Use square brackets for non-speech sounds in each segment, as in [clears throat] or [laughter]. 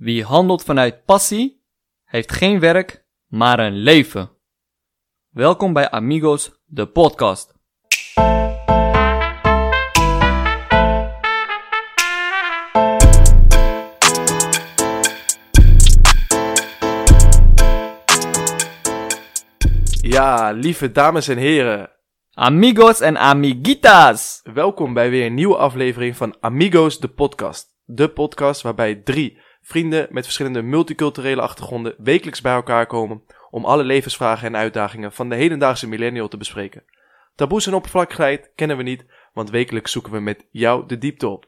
Wie handelt vanuit passie, heeft geen werk, maar een leven. Welkom bij Amigos, de podcast. Ja, lieve dames en heren, Amigos en amiguitas. welkom bij weer een nieuwe aflevering van Amigos, de podcast. De podcast waarbij drie vrienden met verschillende multiculturele achtergronden wekelijks bij elkaar komen om alle levensvragen en uitdagingen van de hedendaagse millennial te bespreken. Taboes en oppervlakkigheid kennen we niet, want wekelijks zoeken we met jou de diepte op.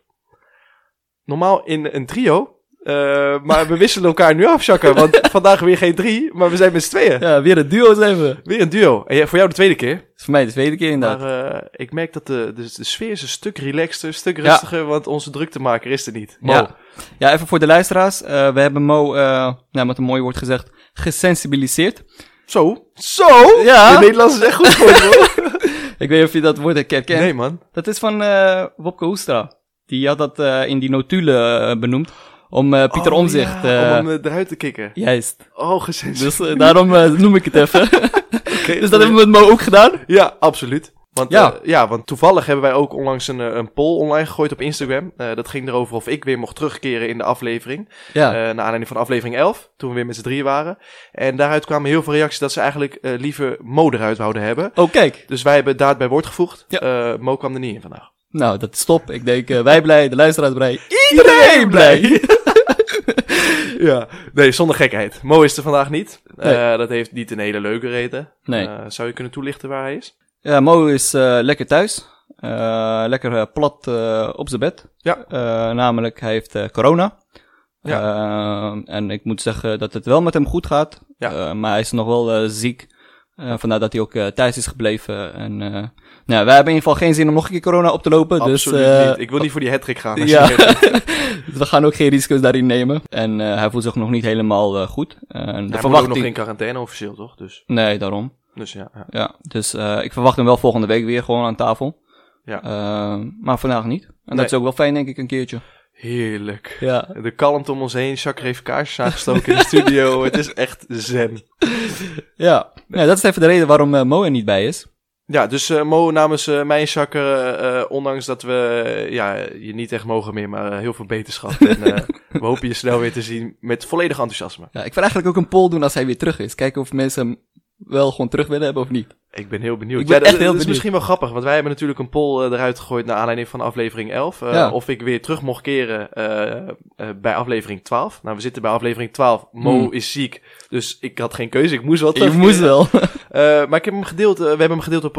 Normaal in een trio, eh, maar we wisselen elkaar nu af, Jacques, want [laughs] vandaag weer geen drie, maar we zijn met z'n tweeën. Ja, weer een duo zijn we. Weer een duo. En voor jou de tweede keer. Voor mij de tweede keer inderdaad. Maar eh, ik merk dat de, de, de sfeer is een stuk relaxter, een stuk rustiger, want onze druktemaker is er niet. Mo. Ja. Ja, even voor de luisteraars. Eh, we hebben Mo, eh, nou, met een mooi woord gezegd, gesensibiliseerd. Zo? Zo? Ja. De Nederlands is echt goed hoor. [laughs] Ik weet niet of je dat woord herkent. Nee, man. Dat is van eh Wopke Hoekstra. Die had dat in die notulen benoemd. Om Pieter Oh, Omzicht. ja, om hem eruit te kicken. Juist. Oh, gesensibiliseerd. Dus daarom noem ik het even. [laughs] Dus dat hebben we met Mo ook gedaan. Ja, absoluut. Want, Ja. ja. ja, want toevallig hebben wij ook onlangs een, eh, een poll online gegooid op Instagram. Eh, dat ging erover of ik weer mocht terugkeren in de aflevering. Ja. Eh naar aanleiding van aflevering 11, toen we weer met z'n drieën waren. En daaruit kwamen heel veel reacties dat ze eigenlijk eh, liever Mo eruit wouden hebben. oh, kijk. Dus wij hebben daad bij woord gevoegd. Ja. Eh, Mo kwam er niet in vandaag. Nou, dat is top. Ik denk, eh, wij blij, de luisteraars blij. Iedereen blij. [laughs] [laughs] ja, nee, zonder gekheid. Mo is er vandaag niet. Nee. Eh, dat heeft niet een hele leuke reden. Nee. Eh, zou je kunnen toelichten waar hij is? Ja, Mo is eh, lekker thuis. Eh, lekker eh, plat op zijn bed. Ja. Namelijk, hij heeft corona. Eh, en ik moet zeggen dat het wel met hem goed gaat. Ja. Maar hij is nog wel ziek. Eh, vandaar dat hij ook thuis is gebleven. En, nou, wij hebben in ieder geval geen zin om nog een keer corona op te lopen. Absoluut dus, niet. Ik wil niet voor die hattrick gaan. als ja. dus [laughs] we gaan ook geen risico's daarin nemen. En hij voelt zich nog niet helemaal goed. En Hij moet ook nog in quarantaine officieel, toch? Dus, Nee, daarom. Dus ja. ja. Ja, dus eh, ik verwacht hem wel volgende week weer gewoon aan tafel. Ja. Eh, maar vandaag niet. En Nee. dat is ook wel fijn, denk ik, een keertje. Heerlijk. Ja. De kalmte om ons heen. Jacques heeft kaarsjes aangestoken in de studio. [laughs] Het is echt zen. Ja. ja, dat is even de reden waarom eh, Mo er niet bij is. Ja, dus eh, Mo namens eh, mij en Jacques, ondanks dat we ja, je niet echt mogen meer, maar heel veel beterschap. en [laughs] we hopen je snel weer te zien met volledig enthousiasme. Ja, ik wil eigenlijk ook een poll doen als hij weer terug is. Kijken of mensen wel gewoon terug willen hebben of niet. Ik ben heel benieuwd. Ik ben ja, echt heel dat is benieuwd. misschien wel grappig, want wij hebben natuurlijk een poll eh, eruit gegooid naar aanleiding van aflevering 11. eh, Ja. Of ik weer terug mocht keren eh, bij aflevering 12. Nou, we zitten bij aflevering 12. Mo Hmm. is ziek, dus ik had geen keuze. Ik moest wel Je terug. moest wel. [laughs] Maar ik heb hem gedeeld, we hebben hem gedeeld op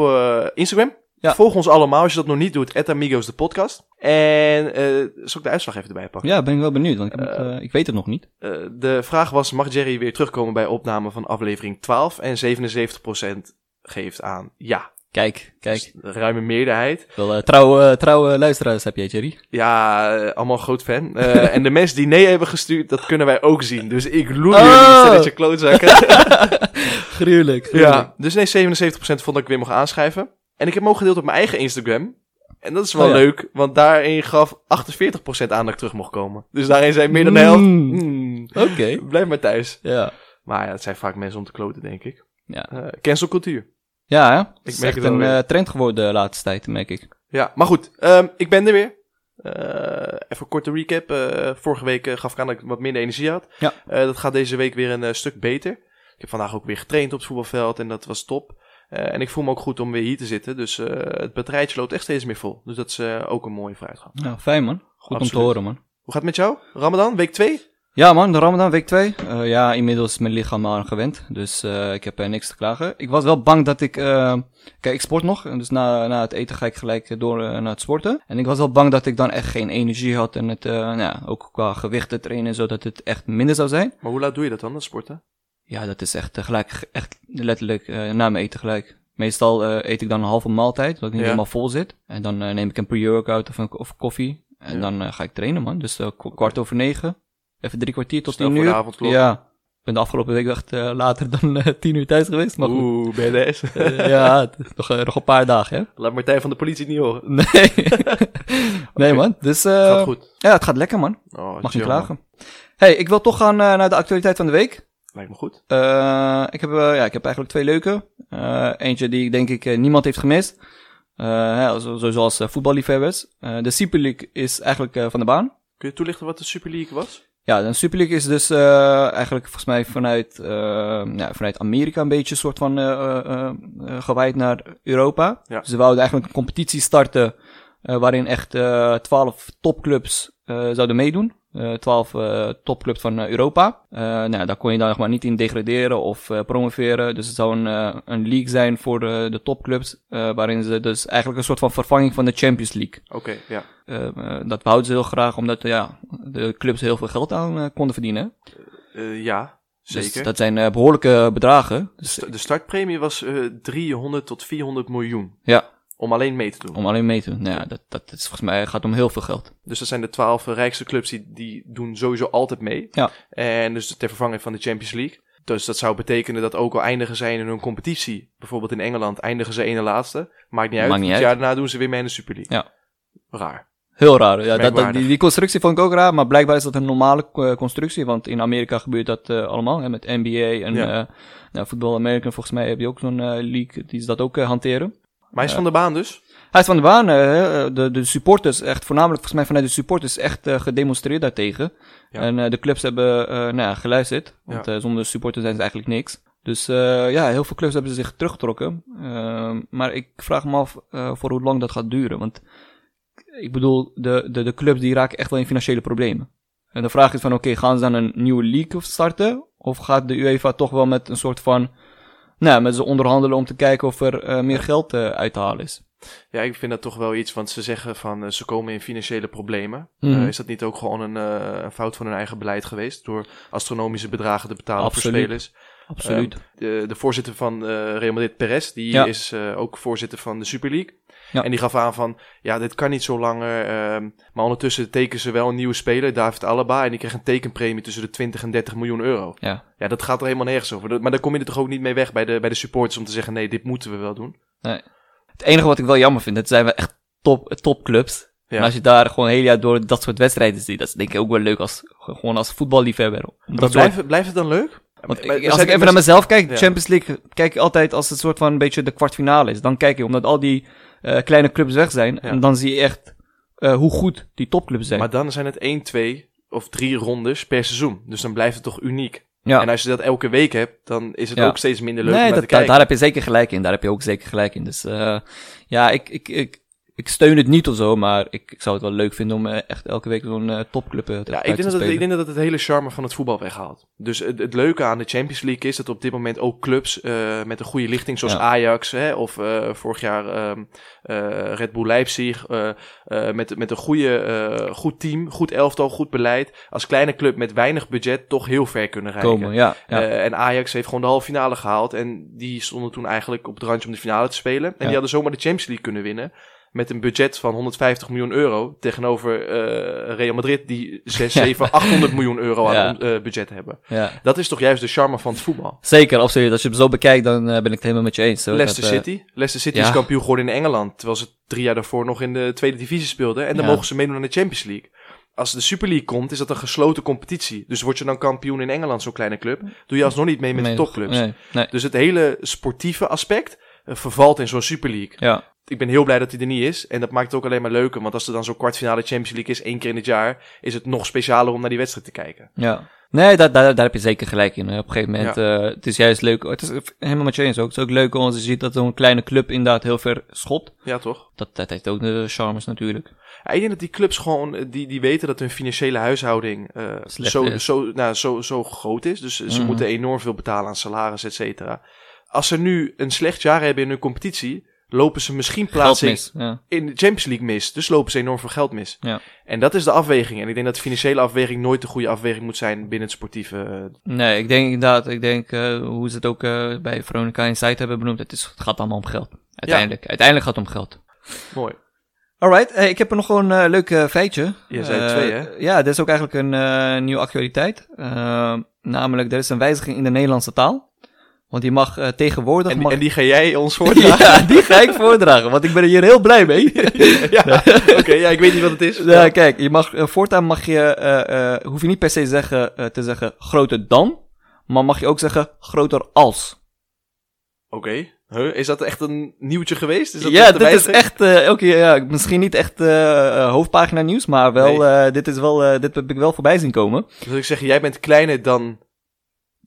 Instagram. Ja. Volg ons allemaal als je dat nog niet doet. at Amigos de podcast. En eh zal ik de uitslag even erbij pakken? ja, ben ik wel benieuwd, want ik, moet, eh, ik weet het nog niet. Eh, de vraag was, mag Jerry weer terugkomen bij opname van aflevering 12? En 77% geeft aan ja. Kijk, kijk. Dus een ruime meerderheid. Wel eh, trouwe, trouwe luisteraars heb jij, Jerry. Ja, eh, allemaal groot fan. Eh, [laughs] en de mensen die nee hebben gestuurd, dat kunnen wij ook zien. Dus ik loer Oh. jullie, stelletje klootzakken. [laughs] Gruwelijk, ja, dus nee, 77% vond dat ik weer mocht aanschrijven. En ik heb hem ook gedeeld op mijn eigen Instagram. En dat is wel Oh ja. leuk, want daarin gaf 48% aan dat ik terug mocht komen. Dus daarin zijn meer dan de helft. Mm. Hmm, Oké. blijf maar thuis. Ja. Maar ja, het zijn vaak mensen om te kloten, denk ik. Ja. Eh cancelcultuur. Ja, hè? Het is merk echt het een eh, trend geworden de laatste tijd, merk ik. Ja, maar goed, ehm, ik ben er weer. Eh, even een korte recap. Vorige week gaf ik aan dat ik wat minder energie had. Ja. Dat gaat deze week weer een stuk beter. Ik heb vandaag ook weer getraind op het voetbalveld en dat was top. Eh, en ik voel me ook goed om weer hier te zitten. Dus eh, het batterijtje loopt echt steeds meer vol. Dus dat is eh, ook een mooie vooruitgang. Nou, fijn man. Goed om te horen, man. Hoe gaat het met jou? Ramadan, week 2? Ja man, de Ramadan week 2. ja, inmiddels is mijn lichaam aan gewend. Dus ik heb er niks te klagen. Ik was wel bang dat ik... kijk, ik sport nog. En dus na, na het eten ga ik gelijk door naar het sporten. En ik was wel bang dat ik dan echt geen energie had. En het, nou, ja, ook qua gewichten trainen, zodat het echt minder zou zijn. Maar hoe laat doe je dat dan, dat sporten? Ja, dat is echt tegelijk, echt letterlijk eh, na mijn eten gelijk. Meestal eh, eet ik dan een halve maaltijd, zodat ik niet Ja. helemaal vol zit. En dan eh, neem ik een pre-workout of, een- of koffie. En Ja. dan eh, ga ik trainen, man. Dus eh, kwart over negen. Even drie kwartier tot tien uur. avondklok. Ja. Ik ben de afgelopen week echt eh, later dan eh, [laughs] tien uur thuis geweest. Maar goed. Oeh, BDS. Eh, ja, het nog, eh, nog een paar dagen, hè? Laat Martijn van de politie het niet horen. Nee. [laughs] nee, man. Dus eh, Gaat goed. ja, het gaat lekker, man. Oh, Mag chill, niet klagen. Hey, ik wil toch gaan eh, naar de actualiteit van de week. Lijkt me goed. Eh, ik, heb, eh, ja, ik heb eigenlijk twee leuke. Eh, eentje die denk ik niemand heeft gemist. Hè, zo- zo- zoals voetballiefhebbers. De Super League is eigenlijk van de baan. Kun je toelichten wat de Super League was? Ja, de Super League is dus eigenlijk volgens mij vanuit, ja, vanuit Amerika een beetje soort van gewijd naar Europa. Ja. Ze wouden eigenlijk een competitie starten waarin echt twaalf topclubs zouden meedoen. Eh, Twaalf eh, topclubs van eh, Europa. Nou, daar kon je dan nog maar niet in degraderen of promoveren. Dus het zou een, een league zijn voor de, de topclubs. waarin ze dus eigenlijk een soort van vervanging van de Champions League. Oké, ja. Dat wouden ze heel graag, omdat ja, de clubs heel veel geld aan konden verdienen. Ja, Dus zeker. dat zijn eh, behoorlijke bedragen. Dus, de startpremie was eh 300 tot 400 miljoen. ja, Om alleen mee te doen. om alleen mee te doen. Nou ja, dat, dat is volgens mij gaat om heel veel geld. Dus dat zijn de 12 rijkste clubs die, die doen sowieso altijd mee. Ja. En dus ter vervanging van de Champions League. Dus dat zou betekenen dat ook al eindigen zij in hun competitie, bijvoorbeeld in Engeland, eindigen ze ene laatste. Maakt niet uit. Maakt niet het uit. jaar daarna doen ze weer mee in de Super League. Ja. Raar. Heel raar. Ja, dat, die, die constructie vond ik ook raar, maar blijkbaar is dat een normale eh, constructie. Want in Amerika gebeurt dat eh, allemaal. Hè, met NBA en Ja. eh nou, Voetbal American. Volgens mij heb je ook zo'n league die ze dat ook hanteren. Maar hij is van de baan dus. Hij is van de baan. eh, de, de supporters, echt voornamelijk volgens mij vanuit de supporters, echt eh, gedemonstreerd daartegen. Ja. En eh, de clubs hebben eh, nou ja, geluisterd. Want eh, zonder supporters zijn ze eigenlijk niks. Dus eh, ja, heel veel clubs hebben zich teruggetrokken. Ehm, maar ik vraag me af eh, voor hoe lang dat gaat duren. Want ik bedoel, de, de, de clubs die raken echt wel in financiële problemen. En de vraag is van, oké, gaan ze dan een nieuwe league starten? Of gaat de UEFA toch wel met een soort van... Nou, met ze onderhandelen om te kijken of er eh, meer geld eh, uit te halen is. Ja, ik vind dat toch wel iets, want ze zeggen van eh, ze komen in financiële problemen. Mhm. Is dat niet ook gewoon een, eh, een fout van hun eigen beleid geweest? Door astronomische bedragen te betalen Absoluut. voor spelers. Absoluut. De, de voorzitter van eh Real Madrid, Perez, die Ja. is eh, ook voorzitter van de Super League. Ja. En die gaf aan van, ja, dit kan niet zo langer. ehm, maar ondertussen tekenen ze wel een nieuwe speler, David Alaba. En die kreeg een tekenpremie tussen de 20 en 30 miljoen euro. ja. Ja, dat gaat er helemaal nergens over. Maar daar kom je er toch ook niet mee weg bij de, bij de supporters om te zeggen, nee, dit moeten we wel doen. Het enige wat ik wel jammer vind, dat zijn we echt top, topclubs. Ja. En als je daar gewoon hele jaar door dat soort wedstrijden ziet, dat is denk ik ook wel leuk als, gewoon als voetballiefhebber. Dat blijft, soort, blijft het dan leuk? want ik- als ik even naar mezelf kijk, Ja. Champions League kijk ik altijd als het soort van een beetje de kwartfinale is. Dan kijk je, omdat al die eh, kleine clubs weg zijn. En dan zie je echt eh, hoe goed die topclubs zijn. Maar dan zijn het 1, 2 of 3 rondes per seizoen. Dus dan blijft het toch uniek. ja. En als je dat elke week hebt, dan is het Ja. ook steeds minder leuk nee, om naar dat, te kijken. daar heb je zeker gelijk in. Daar heb je ook zeker gelijk in. Dus eh, ja, ik, ik, ik, ik steun het niet of zo, maar ik, ik zou het wel leuk vinden om eh, echt elke week zo'n eh, topclub eh, te Ja, ik denk, te dat het, ik denk dat het het hele charme van het voetbal weghaalt. Dus het, het leuke aan de Champions League is dat op dit moment ook clubs met een goede lichting, zoals Ja. Ajax hè, of vorig jaar ehm, eh, Red Bull Leipzig, met, met een goede, goed team, goed elftal, goed beleid, als kleine club met weinig budget toch heel ver kunnen rijden. komen. Ja, ja. En Ajax heeft gewoon de halve finale gehaald. En die stonden toen eigenlijk op het randje om de finale te spelen. En die hadden zomaar de Champions League kunnen winnen. Met een budget van 150 miljoen euro. Tegenover eh, Real Madrid, die 6, 7, 800 miljoen euro aan Ja. eh, budget hebben. ja. Dat is toch juist de charme van het voetbal. Zeker, absoluut. Als je het zo bekijkt, dan eh, ben ik het helemaal met je eens. hoor. Leicester Dat, City. Leicester City ja. is kampioen geworden in Engeland. Terwijl ze drie jaar daarvoor nog in de tweede divisie speelden. En dan mogen ze meedoen aan de Champions League. Als de Super League komt, is dat een gesloten competitie. Dus word je dan kampioen in Engeland, zo'n kleine club, doe je alsnog niet mee met nee, de topclubs. Nee, nee. Dus het hele sportieve aspect vervalt in zo'n Super League. Ja, Ik ben heel blij dat hij er niet is. En dat maakt het ook alleen maar leuker. Want als er dan zo'n kwartfinale Champions League is, één keer in het jaar, is het nog specialer om naar die wedstrijd te kijken. ja. Nee, daar, daar, daar heb je zeker gelijk in. Op een gegeven moment, eh, het is juist leuk. Het is helemaal met je eens ook. Het is ook leuk als je ziet dat zo'n kleine club inderdaad heel ver schot. Ja, toch? Dat, dat heeft ook de charmes natuurlijk. Ja, ik denk dat die clubs gewoon, die, die weten dat hun financiële huishouding eh, zo, is. zo, nou, zo, zo groot is. Dus ze Mhm. moeten enorm veel betalen aan salaris, et cetera. Als ze nu een slecht jaar hebben in hun competitie, lopen ze misschien plaatsing mis. Ja. in de Champions League mis. Dus lopen ze enorm veel geld mis. Ja. En dat is de afweging. En ik denk dat de financiële afweging nooit de goede afweging moet zijn binnen het sportieve. eh, Nee, ik denk inderdaad, ik denk uh, hoe ze het ook uh, bij Veronica Insight hebben benoemd. Het, is, het gaat allemaal om geld. Uiteindelijk, uiteindelijk gaat het om geld. Mooi. Alright, hey, ik heb er nog een uh, leuk uh, feitje. Je zei twee, hè? Ja, dit is ook eigenlijk een uh, nieuwe actualiteit. namelijk, er is een wijziging in de Nederlandse taal. Want die mag eh, tegenwoordig... En, mag... en die ga jij ons [laughs] voordragen? ja, die ga ik voordragen, want ik ben er hier heel blij mee. [laughs] ja, oké, ja, ik weet niet wat het is. Ja, kijk, je mag, eh, voortaan mag je, eh, hoef je niet per se zeggen, te zeggen groter dan, maar mag je ook zeggen groter als. Oké, Huh, is dat echt een nieuwtje geweest? Is dat ja, dit is echt, eh oké, ja, misschien niet echt eh, hoofdpagina nieuws, maar wel, Nee. dit is wel, dit heb ik wel voorbij zien komen. Dus ik zeg, jij bent kleiner dan...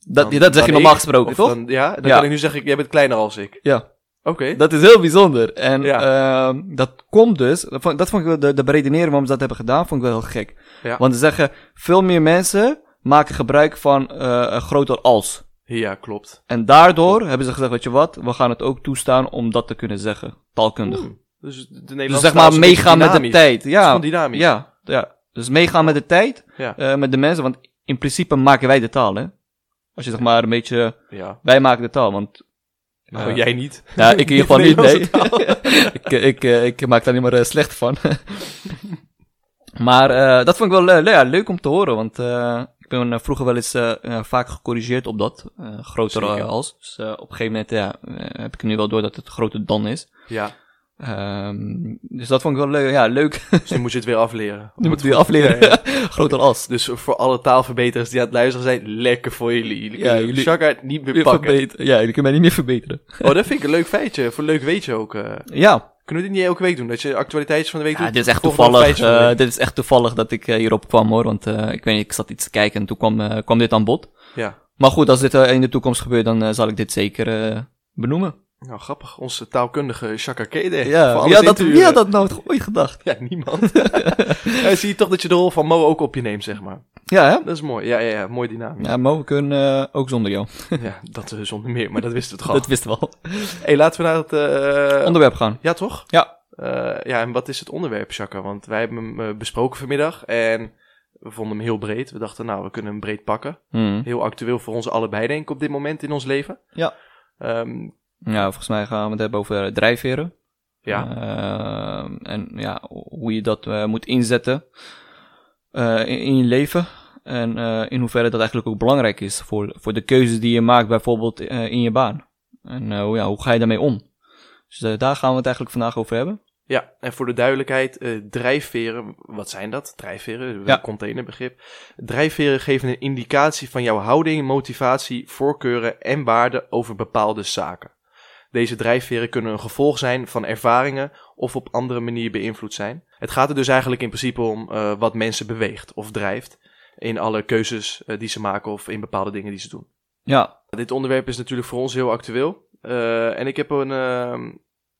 Dat, dan- dat zeg je normaal ik, gesproken, toch? dan- ja, dan Ja. kan ik nu zeggen, jij bent kleiner als ik. Ja. Oké. Dat is heel bijzonder. En Ja. ehm, dat komt dus, dat vond, dat vond ik wel, de, de beredenering waarom ze dat hebben gedaan, vond ik wel heel gek. Ja. Want ze zeggen, veel meer mensen maken gebruik van eh, een groter als. Ja, klopt. En daardoor hebben ze gezegd, weet je wat, we gaan het ook toestaan om dat te kunnen zeggen, taalkundig. Hmm. Dus de dus zeg maar is meegaan met de tijd. Het is Ja, gewoon dynamisch. ja, ja. Dus meegaan met de tijd, Ja. eh, met de mensen, want in principe maken wij de taal, hè. Als je zeg maar een beetje, ja. wij maken de taal, want... Nou, eh, jij niet. Ja, ik in ieder geval niet, [laughs] nee. [laughs] Ik, ik, eh, ik maak daar niet maar eh, slecht van. [laughs] maar eh, dat vond ik wel eh, ja, leuk om te horen, want eh, ik ben eh, vroeger wel eens eh, eh, vaak gecorrigeerd op dat. eh groter eh, als. Dus eh, op een gegeven moment ja, eh, heb ik nu wel door dat het groter dan is. Ja, Ehm, dus dat vond ik wel leuk. Ja, leuk. dus nu moet je het weer afleren. [laughs] nu moet ik weer afleren. Ja, [laughs] groter als. Dus voor alle taalverbeters die aan het luisteren zijn, lekker voor jullie. Jullie Ja, kunnen jullie- Shaka niet meer pakken. verbeteren. Ja, jullie kunnen mij niet meer verbeteren. [laughs] Oh, dat vind ik een leuk feitje. Voor leuk weet je ook. eh. Ja, Kunnen we dit niet elke week doen? Dat je actualiteitjes van de week Ja, doet? dit is echt toevallig. eh, week. dit is echt toevallig dat ik eh, hierop kwam hoor. Want eh, ik weet niet, ik zat iets te kijken en toen kwam, kwam dit aan bod. Ja. Maar goed, als dit in de toekomst gebeurt, dan zal ik dit zeker eh, benoemen. Nou, grappig. Onze taalkundige Shaka Kede. Ja, wie had, dat, wie had dat nou ooit gedacht? Ja, niemand. [laughs] ja, zie je toch dat je de rol van Mo ook op je neemt, zeg maar. Ja, hè? Dat is mooi. Ja, ja, ja. Mooi dynamisch. Ja, Ja, Mo, we kunnen eh, ook zonder jou. [laughs] dat eh, zonder meer. Maar dat wisten we toch [laughs] al. Dat wisten we al. hey, laten we naar het... eh, Onderwerp gaan. Ja, toch? Ja. Ja, en wat is het onderwerp, Shaka? Want wij hebben hem besproken vanmiddag en we vonden hem heel breed. We dachten, nou, we kunnen hem breed pakken. Hmm. Heel actueel voor ons allebei, denk ik, op dit moment in ons leven. Ja. Ehm, Ja, volgens mij gaan we het hebben over eh, drijfveren. ja. Eh, en ja, hoe je dat eh, moet inzetten in, in je leven. En in hoeverre dat eigenlijk ook belangrijk is voor, voor de keuzes die je maakt, bijvoorbeeld in je baan. En hoe- ja, hoe ga je daarmee om? Dus daar gaan we het eigenlijk vandaag over hebben. Ja, en voor de duidelijkheid, eh, drijfveren, wat zijn dat? Drijfveren, Ja. een containerbegrip. Drijfveren geven een indicatie van jouw houding, motivatie, voorkeuren en waarden over bepaalde zaken. Deze drijfveren kunnen een gevolg zijn van ervaringen of op andere manier beïnvloed zijn. Het gaat er dus eigenlijk in principe om eh, wat mensen beweegt of drijft in alle keuzes eh, die ze maken of in bepaalde dingen die ze doen. Ja, Dit onderwerp is natuurlijk voor ons heel actueel. Eh, en ik heb een, ehm,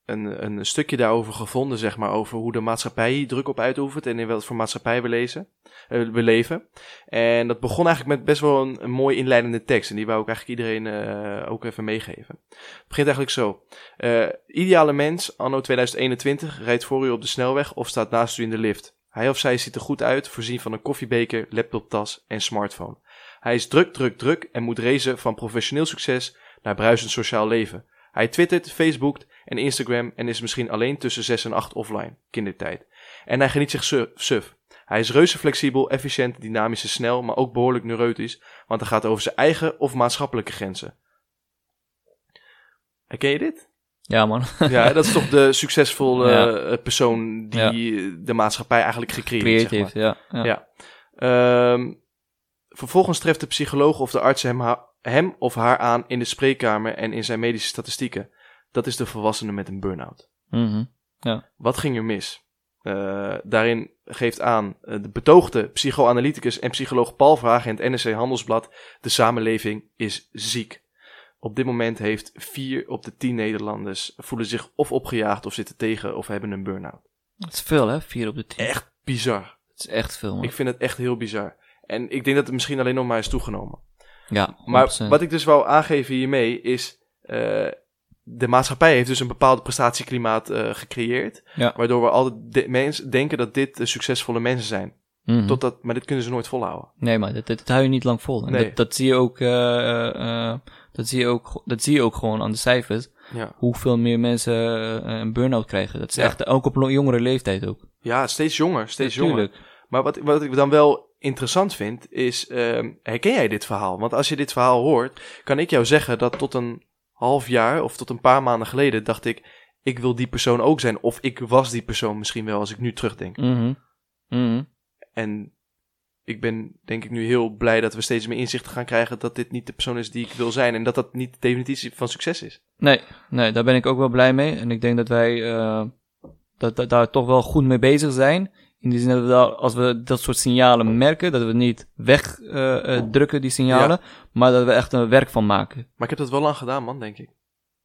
een, een stukje daarover gevonden, zeg maar, over hoe de maatschappij druk op uitoefent en in wat voor maatschappij we, lezen, eh, we leven. En dat begon eigenlijk met best wel een, mooi inleidende tekst. En die wou ik eigenlijk iedereen eh, ook even meegeven. Het begint eigenlijk zo. Eh, ideale mens, anno 2021, rijdt voor u op de snelweg of staat naast u in de lift. Hij of zij ziet er goed uit, voorzien van een koffiebeker, laptoptas en smartphone. Hij is druk, druk, druk en moet racen van professioneel succes naar bruisend sociaal leven. Hij twittert, facebookt en Instagram en is misschien alleen tussen 6 en 8 offline, kindertijd. En hij geniet zich su- suf. Hij is reuze flexibel, efficiënt, dynamisch en snel, maar ook behoorlijk neurotisch, want hij gaat over zijn eigen of maatschappelijke grenzen. Herken je dit? ja man. [laughs] Ja, dat is toch de succesvolle Ja. eh, persoon die de maatschappij eigenlijk gecreëerd Creëerd zeg maar. heeft, ja. ja. Ja. Ehm, vervolgens treft de psycholoog of de arts hem, hem of haar aan in de spreekkamer en in zijn medische statistieken. Dat is de volwassene met een burn-out. Mhm. Wat ging er mis? Eh, daarin geeft aan eh, de betoogde psychoanalyticus en psycholoog Paul Vraag in het NRC Handelsblad: de samenleving is ziek. Op dit moment heeft vier op de tien Nederlanders voelen zich of opgejaagd of zitten tegen of hebben een burn-out. Dat is veel hè, 4 op de 10. Echt bizar. Dat is echt veel man. Ik vind het echt heel bizar. En ik denk dat het misschien alleen nog maar is toegenomen. ja, Maar 100%. wat ik dus wou aangeven hiermee is. eh, de maatschappij heeft dus een bepaald prestatieklimaat eh, gecreëerd. Ja. Waardoor we altijd de- mensen denken dat dit succesvolle mensen zijn. Mhm. Totdat, maar dit kunnen ze nooit volhouden. Nee, maar dat, dat, dat hou je niet lang vol. Nee. Dat, dat zie je ook, eh, eh, eh, dat zie je ook, dat zie je ook gewoon aan de cijfers. Ja, Hoeveel meer mensen een burn-out krijgen. Dat is Ja. echt, ook op een jongere leeftijd ook. ja steeds jonger, steeds jonger. Natuurlijk. Maar wat, wat ik dan wel interessant vind, is, ehm, herken jij dit verhaal? Want als je dit verhaal hoort, kan ik jou zeggen dat tot een half jaar of tot een paar maanden geleden dacht ik, ik wil die persoon ook zijn. Of ik was die persoon misschien wel als ik nu terugdenk. Mhm. Mhm. En ik ben denk ik nu heel blij dat we steeds meer inzichten gaan krijgen dat dit niet de persoon is die ik wil zijn. En dat dat niet de definitie van succes is. Nee, nee, daar ben ik ook wel blij mee. En ik denk dat wij eh, dat, dat, daar toch wel goed mee bezig zijn. In die zin dat we daar, als we dat soort signalen merken, dat we niet wegdrukken die signalen, maar dat we echt een werk van maken. Maar ik heb dat wel lang gedaan, man, denk ik.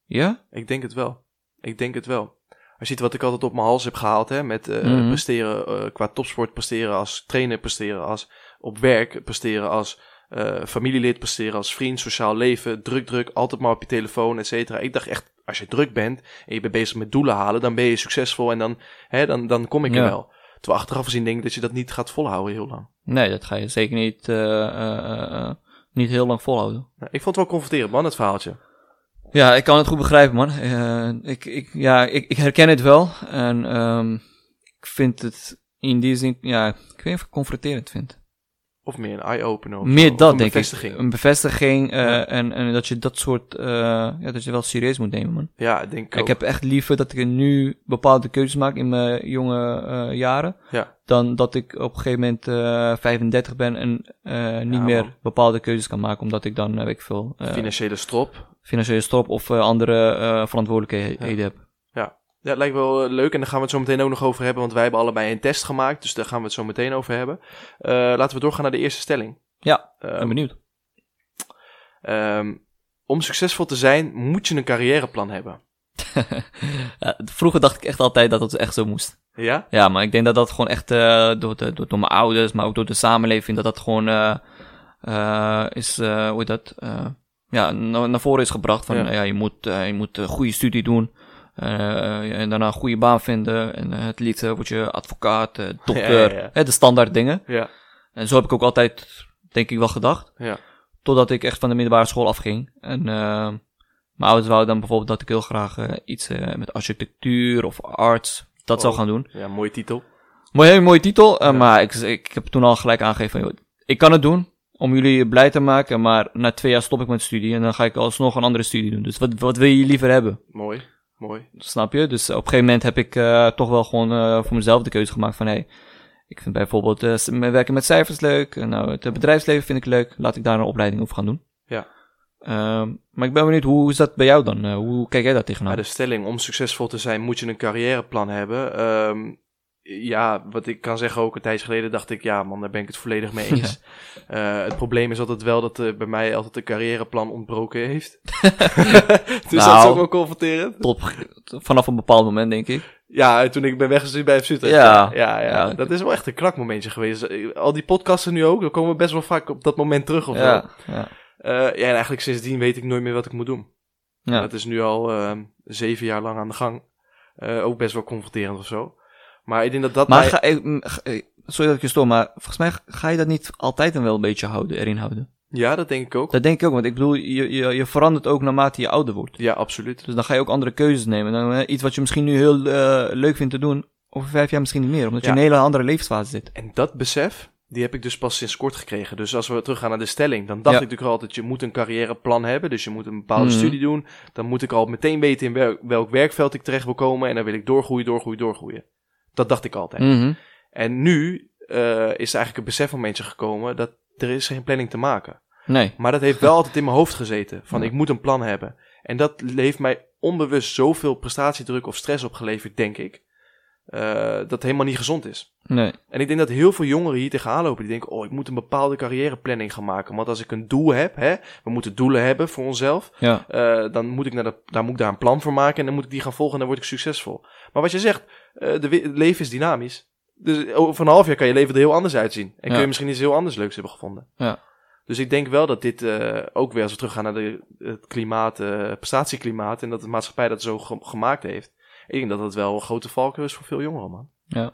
Ja? Ik denk het wel. Ik denk het wel. Als je ziet wat ik altijd op mijn hals heb gehaald, hè, met eh, Mhm. presteren eh, qua topsport, presteren als trainer, presteren als op werk, presteren als eh, familielid, presteren als vriend, sociaal leven, druk, druk, altijd maar op je telefoon, et cetera. Ik dacht echt, als je druk bent en je bent bezig met doelen halen, dan ben je succesvol en dan, hè, dan, dan kom ik er wel. Terwijl achteraf gezien denk ik dat je dat niet gaat volhouden heel lang. Nee, dat ga je zeker niet, eh, eh, eh, niet heel lang volhouden. Nou, ik vond het wel confronterend, man, het verhaaltje. Ja, ik kan het goed begrijpen, man. Ik, ik, ja, ik, ik herken het wel. En ehm, ik vind het in die zin, ja, ik weet niet of ik het confronterend vind. Of meer een eye-opener. zo, Meer dat, een denk bevestiging. ik. Een bevestiging eh, Ja. en, en dat je dat soort, eh, ja, dat je wel serieus moet nemen, man. Ja, ik denk ik Ik heb echt liever dat ik nu bepaalde keuzes maak in mijn jonge eh, jaren. Ja. Dan dat ik op een gegeven moment eh 35 ben en niet Ja, meer bepaalde keuzes kan maken. Omdat ik dan, weet ik veel, Financiële strop. financiële stop of andere verantwoordelijkheden heb. Ja, het lijkt wel eh, leuk en daar gaan we het zo meteen ook nog over hebben, want wij hebben allebei een test gemaakt, dus daar gaan we het zo meteen over hebben. Eh, laten we doorgaan naar de eerste stelling. Ja, Ehm, ben benieuwd. ehm, om succesvol te zijn, moet je een carrièreplan hebben. [laughs] Ja, vroeger dacht ik echt altijd dat het echt zo moest. Ja? Ja, maar ik denk dat dat gewoon echt eh, door, de, door, door mijn ouders, maar ook door de samenleving, dat dat gewoon is, hoe heet dat, ja, na- naar voren is gebracht. Van, Ja. ja. je moet, je moet een goede studie doen en daarna een goede baan vinden. En eh, het liefst eh, word je advocaat, eh, dokter, Ja. Hè, de standaard dingen. Ja. En zo heb ik ook altijd, denk ik wel gedacht. Ja. Totdat ik echt van de middelbare school afging. En eh, mijn ouders wouden dan bijvoorbeeld dat ik heel graag eh, iets eh, met architectuur of arts, dat zou Oh. gaan doen. Ja, mooie titel. Mooi, hele mooie titel, eh, Ja. maar ik, ik heb toen al gelijk aangegeven van, joh, ik kan het doen om jullie blij te maken, maar na twee jaar stop ik met studie en dan ga ik alsnog een andere studie doen. Dus wat, wat wil je liever hebben? Mooi. Mooi. Snap je? Dus op een gegeven moment heb ik eh, toch wel gewoon eh, voor mezelf de keuze gemaakt van, hey, ik vind bijvoorbeeld eh, werken met cijfers leuk, en nou, het eh, bedrijfsleven vind ik leuk, laat ik daar een opleiding over gaan doen. Ja. Ehm, maar ik ben benieuwd, hoe is dat bij jou dan? Eh, hoe kijk jij daar tegenaan? de stelling, om succesvol te zijn, moet je een carrièreplan hebben. Ehm, ja, wat ik kan zeggen ook een tijdje geleden dacht ik, ja man, daar ben ik het volledig mee eens. [laughs] Eh, het probleem is altijd wel dat eh, bij mij altijd een carrièreplan ontbroken heeft. [laughs] dus dat Nou. is ook wel confronterend. Tot, vanaf een bepaald moment, denk ik. Ja, toen ik ben weggestuurd bij FC. Ja. Ja, ja, Ja. dat is wel echt een knakmomentje geweest. Eh, Al die podcasten nu ook, dan komen we best wel vaak op dat moment terug of wel. Ja, ja, ja, en eigenlijk sindsdien weet ik nooit meer wat ik moet doen. ja. Dat is nu al eh, zeven jaar lang aan de gang. Ook best wel confronterend of zo. Maar ik denk dat dat Maar ga, eh, eh, sorry dat ik je stoor, maar volgens mij ga je dat niet altijd dan wel een beetje houden, erin houden. Ja, dat denk ik ook. Dat denk ik ook, want ik bedoel, je, je, je verandert ook naarmate je ouder wordt. Ja, absoluut. Dus dan ga je ook andere keuzes nemen. Dan, eh, iets wat je misschien nu heel leuk vindt te doen, over vijf jaar misschien niet meer, omdat je in een hele andere levensfase zit. En dat besef, die heb ik dus pas sinds kort gekregen. Dus als we teruggaan naar de stelling, dan dacht Ja. ik natuurlijk altijd, je moet een carrièreplan hebben. Dus je moet een bepaalde Mhm. studie doen. Dan moet ik al meteen weten in welk, welk werkveld ik terecht wil komen. En dan wil ik doorgroeien, doorgroeien, doorgroeien. Dat dacht ik altijd. Mhm. En nu eh, is er eigenlijk een besef van mensen gekomen dat er is geen planning te maken. Nee. Maar dat heeft wel [laughs] altijd in mijn hoofd gezeten. Van Ja. ik moet een plan hebben. En dat heeft mij onbewust zoveel prestatiedruk of stress opgeleverd, denk ik. Eh, dat helemaal niet gezond is. Nee. En ik denk dat heel veel jongeren hier tegenaan lopen. Die denken, oh, ik moet een bepaalde carrièreplanning gaan maken. Want als ik een doel heb, hè, we moeten doelen hebben voor onszelf. Ja. eh, dan moet ik naar de, daar moet ik daar een plan voor maken. En dan moet ik die gaan volgen en dan word ik succesvol. Maar wat je zegt, eh, de, het leven is dynamisch. Dus over een half jaar kan je leven er heel anders uitzien. En kun je misschien iets heel anders leuks hebben gevonden. Ja. Dus ik denk wel dat dit ook weer, als we teruggaan naar de, het klimaat, prestatieklimaat. En dat de maatschappij dat zo ge- gemaakt heeft. Ik denk dat dat wel een grote valkuil is voor veel jongeren, man. Ja.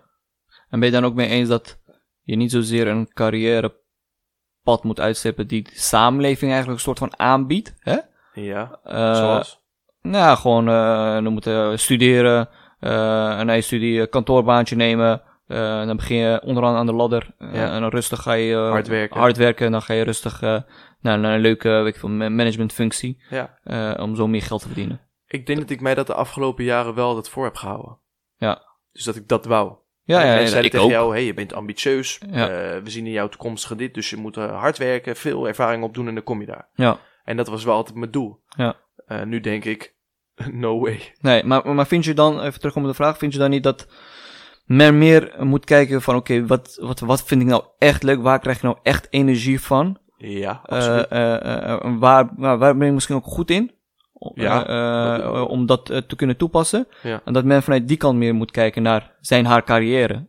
En ben je dan ook mee eens dat je niet zozeer een carrièrepad moet uitstippen die de samenleving eigenlijk een soort van aanbiedt? Hè? Ja, Eh, zoals? Nou, gewoon, eh dan moeten studeren, eh een eigen studie, een kantoorbaantje nemen, Eh, dan begin je onderaan aan de ladder. Ja. En dan rustig ga je Hard werken. hard werken. En dan ga je rustig naar, naar een leuke weet ik veel, ma- managementfunctie. Ja. om zo meer geld te verdienen. Ik denk dat ik mij dat de afgelopen jaren wel dat voor heb gehouden. Ja. Dus dat ik dat wou. Ja, ja, ja, zeiden ik tegen ook. jou, hey, je bent ambitieus. Ja. eh, we zien in jouw toekomstige dit, dus je moet eh, hard werken, veel ervaring opdoen en dan kom je daar. Ja. En dat was wel altijd mijn doel. Ja. Eh, nu denk ik, [laughs] no way. Nee, maar, maar vind je dan, even terug op de vraag, vind je dan niet dat men meer moet kijken van, oké, wat, wat, wat vind ik nou echt leuk? Waar krijg je nou echt energie van? Ja, absoluut. waar, waar, waar ben je misschien ook goed in? Ja. Eh, eh, om dat eh, te kunnen toepassen. Ja. En dat men vanuit die kant meer moet kijken naar zijn, haar carrière.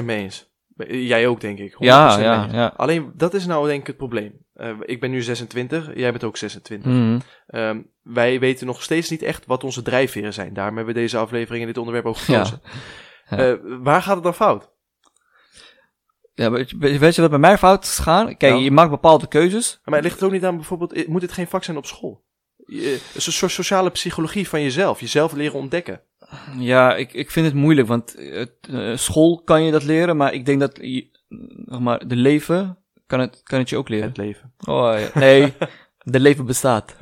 100% mee eens. Jij ook, denk ik. 100% Ja, ja, ja. Alleen, dat is nou denk ik het probleem. Ik ben nu 26, jij bent ook 26. Mhm. Ehm, wij weten nog steeds niet echt wat onze drijfveren zijn. Daarom hebben we deze aflevering en dit onderwerp ook gekozen. Ja. Waar gaat het dan fout? Ja, weet, je, weet je wat bij mij fout is gegaan? Kijk, Nou. je maakt bepaalde keuzes. Maar ligt het ook niet aan bijvoorbeeld, moet dit geen vak zijn op school? Je, een soort sociale psychologie van jezelf, jezelf leren ontdekken. Ja, ik, ik vind het moeilijk, want het, eh, school kan je dat leren, maar ik denk dat je, zeg maar, de leven kan het, kan het je ook leren. Het leven. Oh, ja. Nee, [laughs] de leven bestaat.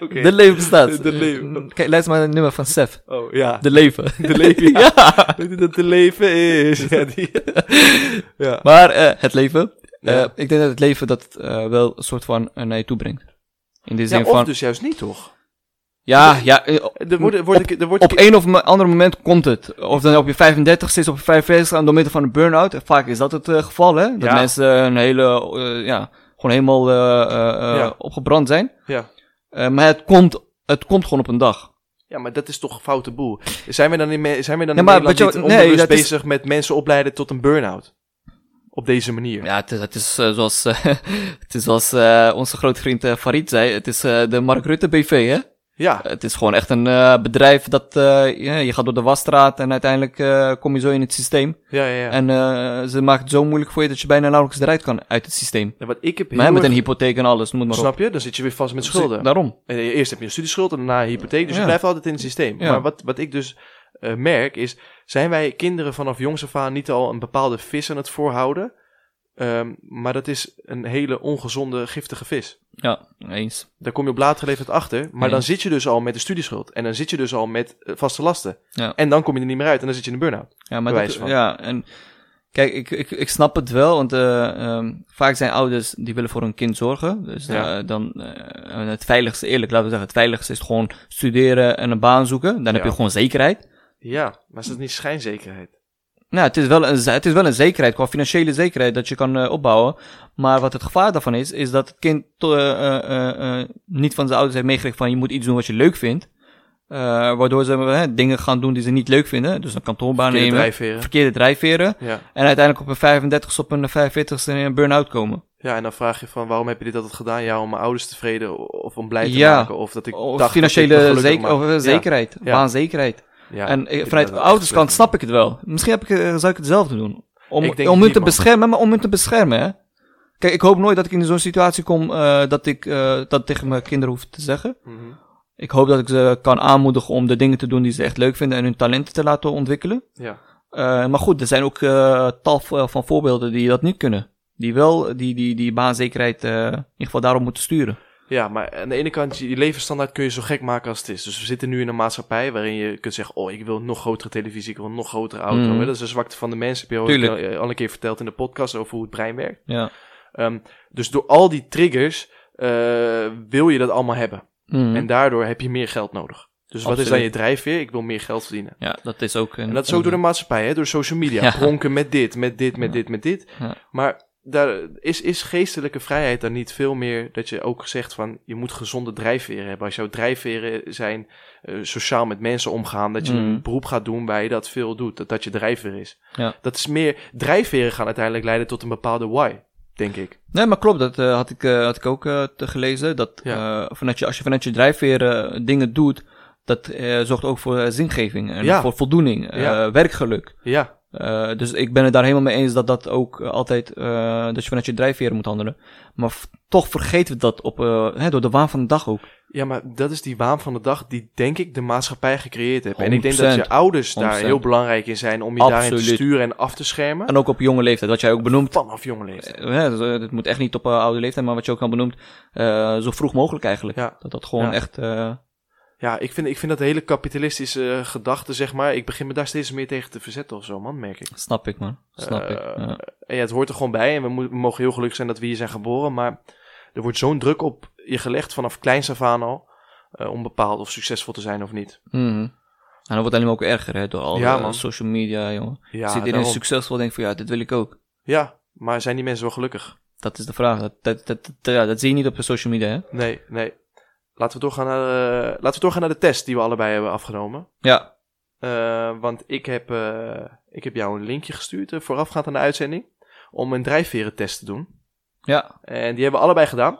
Oké. De leven bestaat. De leven. Kijk, luister maar naar het nummer van Sef. Oh, ja. De leven. De leven, ja. [laughs] dat de leven is? [laughs] Ja, die... ja. Maar eh, het leven. eh, Ja. ik denk dat het leven dat eh, wel een soort van eh, naar je toe brengt. In de zin ja, of van... dus juist niet, toch? ja, ja, eh, Er wordt, wordt, er wordt, op een of ander moment komt het. Of dan op je 35 is, op je 45 aan door middel van een burn-out. Vaak is dat het eh, geval, hè? Dat Ja. mensen een hele, eh, ja, gewoon helemaal eh, eh, eh, Ja. opgebrand zijn. ja. Maar het komt, het komt gewoon op een dag. ja, maar dat is toch een foute boel. Zijn we dan in, zijn we dan Ja, in maar Nederland je niet nee, is- bezig met mensen opleiden tot een burn-out? Op deze manier. Ja, het is, het is eh, zoals, eh, [laughs] het is zoals eh, onze grote vriend Farid zei. Het is de Mark Rutte BV, hè? Ja, Het is gewoon echt een bedrijf dat, ja, je gaat door de wasstraat en uiteindelijk kom je zo in het systeem. ja, ja. ja. En ze maken het zo moeilijk voor je dat je bijna nauwelijks eruit kan uit het systeem. En wat ik heb Maar met een hypotheek en alles, het maar op. Snap je? Dan zit je weer vast met schulden. Daarom. En Eerst heb je een studieschuld en daarna een hypotheek. Dus je Ja. blijft altijd in het systeem. Ja. Maar wat, wat ik dus eh, merk is... Zijn wij kinderen vanaf jongs af aan niet al een bepaalde vis aan het voorhouden? Ehm, maar dat is een hele ongezonde, giftige vis. Ja, eens. Daar kom je op latere leeftijd achter. Maar dan zit je dus al met de studieschuld. En dan zit je dus al met eh, vaste lasten. Ja. En dan kom je er niet meer uit. En dan zit je in een burn-out. Ja, maar dat, ja, en kijk, ik, ik, ik snap het wel, want eh, ehm, vaak zijn ouders die willen voor hun kind zorgen. Dus Ja. dan het veiligste, eerlijk, laten we zeggen, het veiligste is gewoon studeren en een baan zoeken. Dan heb je gewoon zekerheid. Ja, maar is dat niet schijnzekerheid? Nou, het is, wel een, het is wel een zekerheid, qua financiële zekerheid dat je kan eh, opbouwen. Maar wat het gevaar daarvan is, is dat het kind to- eh, eh, niet van zijn ouders heeft meegekregen van je moet iets doen wat je leuk vindt. Waardoor ze dingen gaan doen die ze niet leuk vinden. Dus een kantoorbaan Verkeerde nemen, drijfveren. verkeerde drijfveren. Ja. En uiteindelijk op een 35 op een 45 in een burn-out komen. ja, en dan vraag je van waarom heb je dit altijd gedaan? Ja, om mijn ouders tevreden of om blij te Ja. maken. Of dat ik Of dat ik financiële zeker, maak. of, zekerheid, Ja. baanzekerheid. Ja, en ik eh, vanuit de ouderskant snap ik het wel. Misschien heb ik, eh, zou ik hetzelfde doen. Om, om hun niet, te man. beschermen, maar om hun te beschermen, hè. Kijk, ik hoop nooit dat ik in zo'n situatie kom eh, dat ik dat tegen mijn kinderen hoef te zeggen. Mhm. Ik hoop dat ik ze kan aanmoedigen om de dingen te doen die ze echt leuk vinden en hun talenten te laten ontwikkelen. Ja. Maar goed, er zijn ook tal van voorbeelden die dat niet kunnen. Die wel die, die, die baanzekerheid in ieder geval daarop moeten sturen. Ja, maar aan de ene kant, je levensstandaard kun je zo gek maken als het is. Dus we zitten nu in een maatschappij waarin je kunt zeggen, oh, ik wil nog grotere televisie, ik wil nog grotere auto. Mhm. Dat is de zwakte van de mensen, heb je al, een keer verteld in de podcast over hoe het brein werkt. Ja. Ehm, dus door al die triggers eh, wil je dat allemaal hebben. Mhm. En daardoor heb je meer geld nodig. Dus wat is dan je drijfveer? Ik wil meer geld verdienen. ja, dat is ook... Een, En dat is ook door de maatschappij, hè? door social media. Ja. Pronken met dit, met dit, met Ja. dit, met dit. Ja. Maar daar is, is geestelijke vrijheid dan niet veel meer dat je ook zegt van je moet gezonde drijfveren hebben. Als jouw drijfveren zijn eh, sociaal met mensen omgaan, dat je Mhm. een beroep gaat doen waar je dat veel doet, dat dat je drijfveer is. Ja. Dat is meer, drijfveren gaan uiteindelijk leiden tot een bepaalde why, denk ik. Nee, maar klopt, dat eh, had, ik, eh, had ik ook te gelezen. Dat Ja. vanuit je, als je vanuit je drijfveer eh, dingen doet, dat zorgt ook voor zingeving en Ja. voor voldoening, werkgeluk. Ja, Eh, dus ik ben het daar helemaal mee eens dat dat ook eh, altijd, eh, dat je vanuit je drijfveren moet handelen. Maar toch vergeten we dat op, hè, door de waan van de dag ook. Ja, maar dat is die waan van de dag die, denk ik, de maatschappij gecreëerd heeft. En ik denk dat 100%. je ouders daar 100%. heel belangrijk in zijn om je daarin te sturen en af te schermen. En ook op jonge leeftijd, wat jij ook benoemt. Vanaf jonge leeftijd. Hè, dus, het moet echt niet op oude leeftijd, maar wat je ook al benoemt, zo vroeg mogelijk eigenlijk. Ja. Dat dat gewoon Ja. echt, Ja, ik vind, ik vind dat hele kapitalistische eh, gedachte, zeg maar. Ik begin me daar steeds meer tegen te verzetten of zo, man, merk ik. snap ik man, snap ik. Eh, Ja. En ja, het hoort er gewoon bij. En we, mo- we mogen heel gelukkig zijn dat we hier zijn geboren. Maar er wordt zo'n druk op je gelegd vanaf kleins af aan al. eh, om bepaald of succesvol te zijn of niet. Mhm. En dan wordt het alleen maar ook erger, hè, door al Ja, man. social media, jongen. Ja, Zit iedereen daarom. succesvol, denk van ja, dit wil ik ook. ja, maar zijn die mensen wel gelukkig? Dat is de vraag. Dat, dat, dat, dat- ja, dat zie je niet op de social media, hè? Nee, nee. Laten we doorgaan naar de, laten we doorgaan naar de test die we allebei hebben afgenomen. Ja, Eh, want ik heb, eh, ik heb jou een linkje gestuurd eh, voorafgaand aan de uitzending. Om een drijfverentest te doen. ja. En die hebben we allebei gedaan.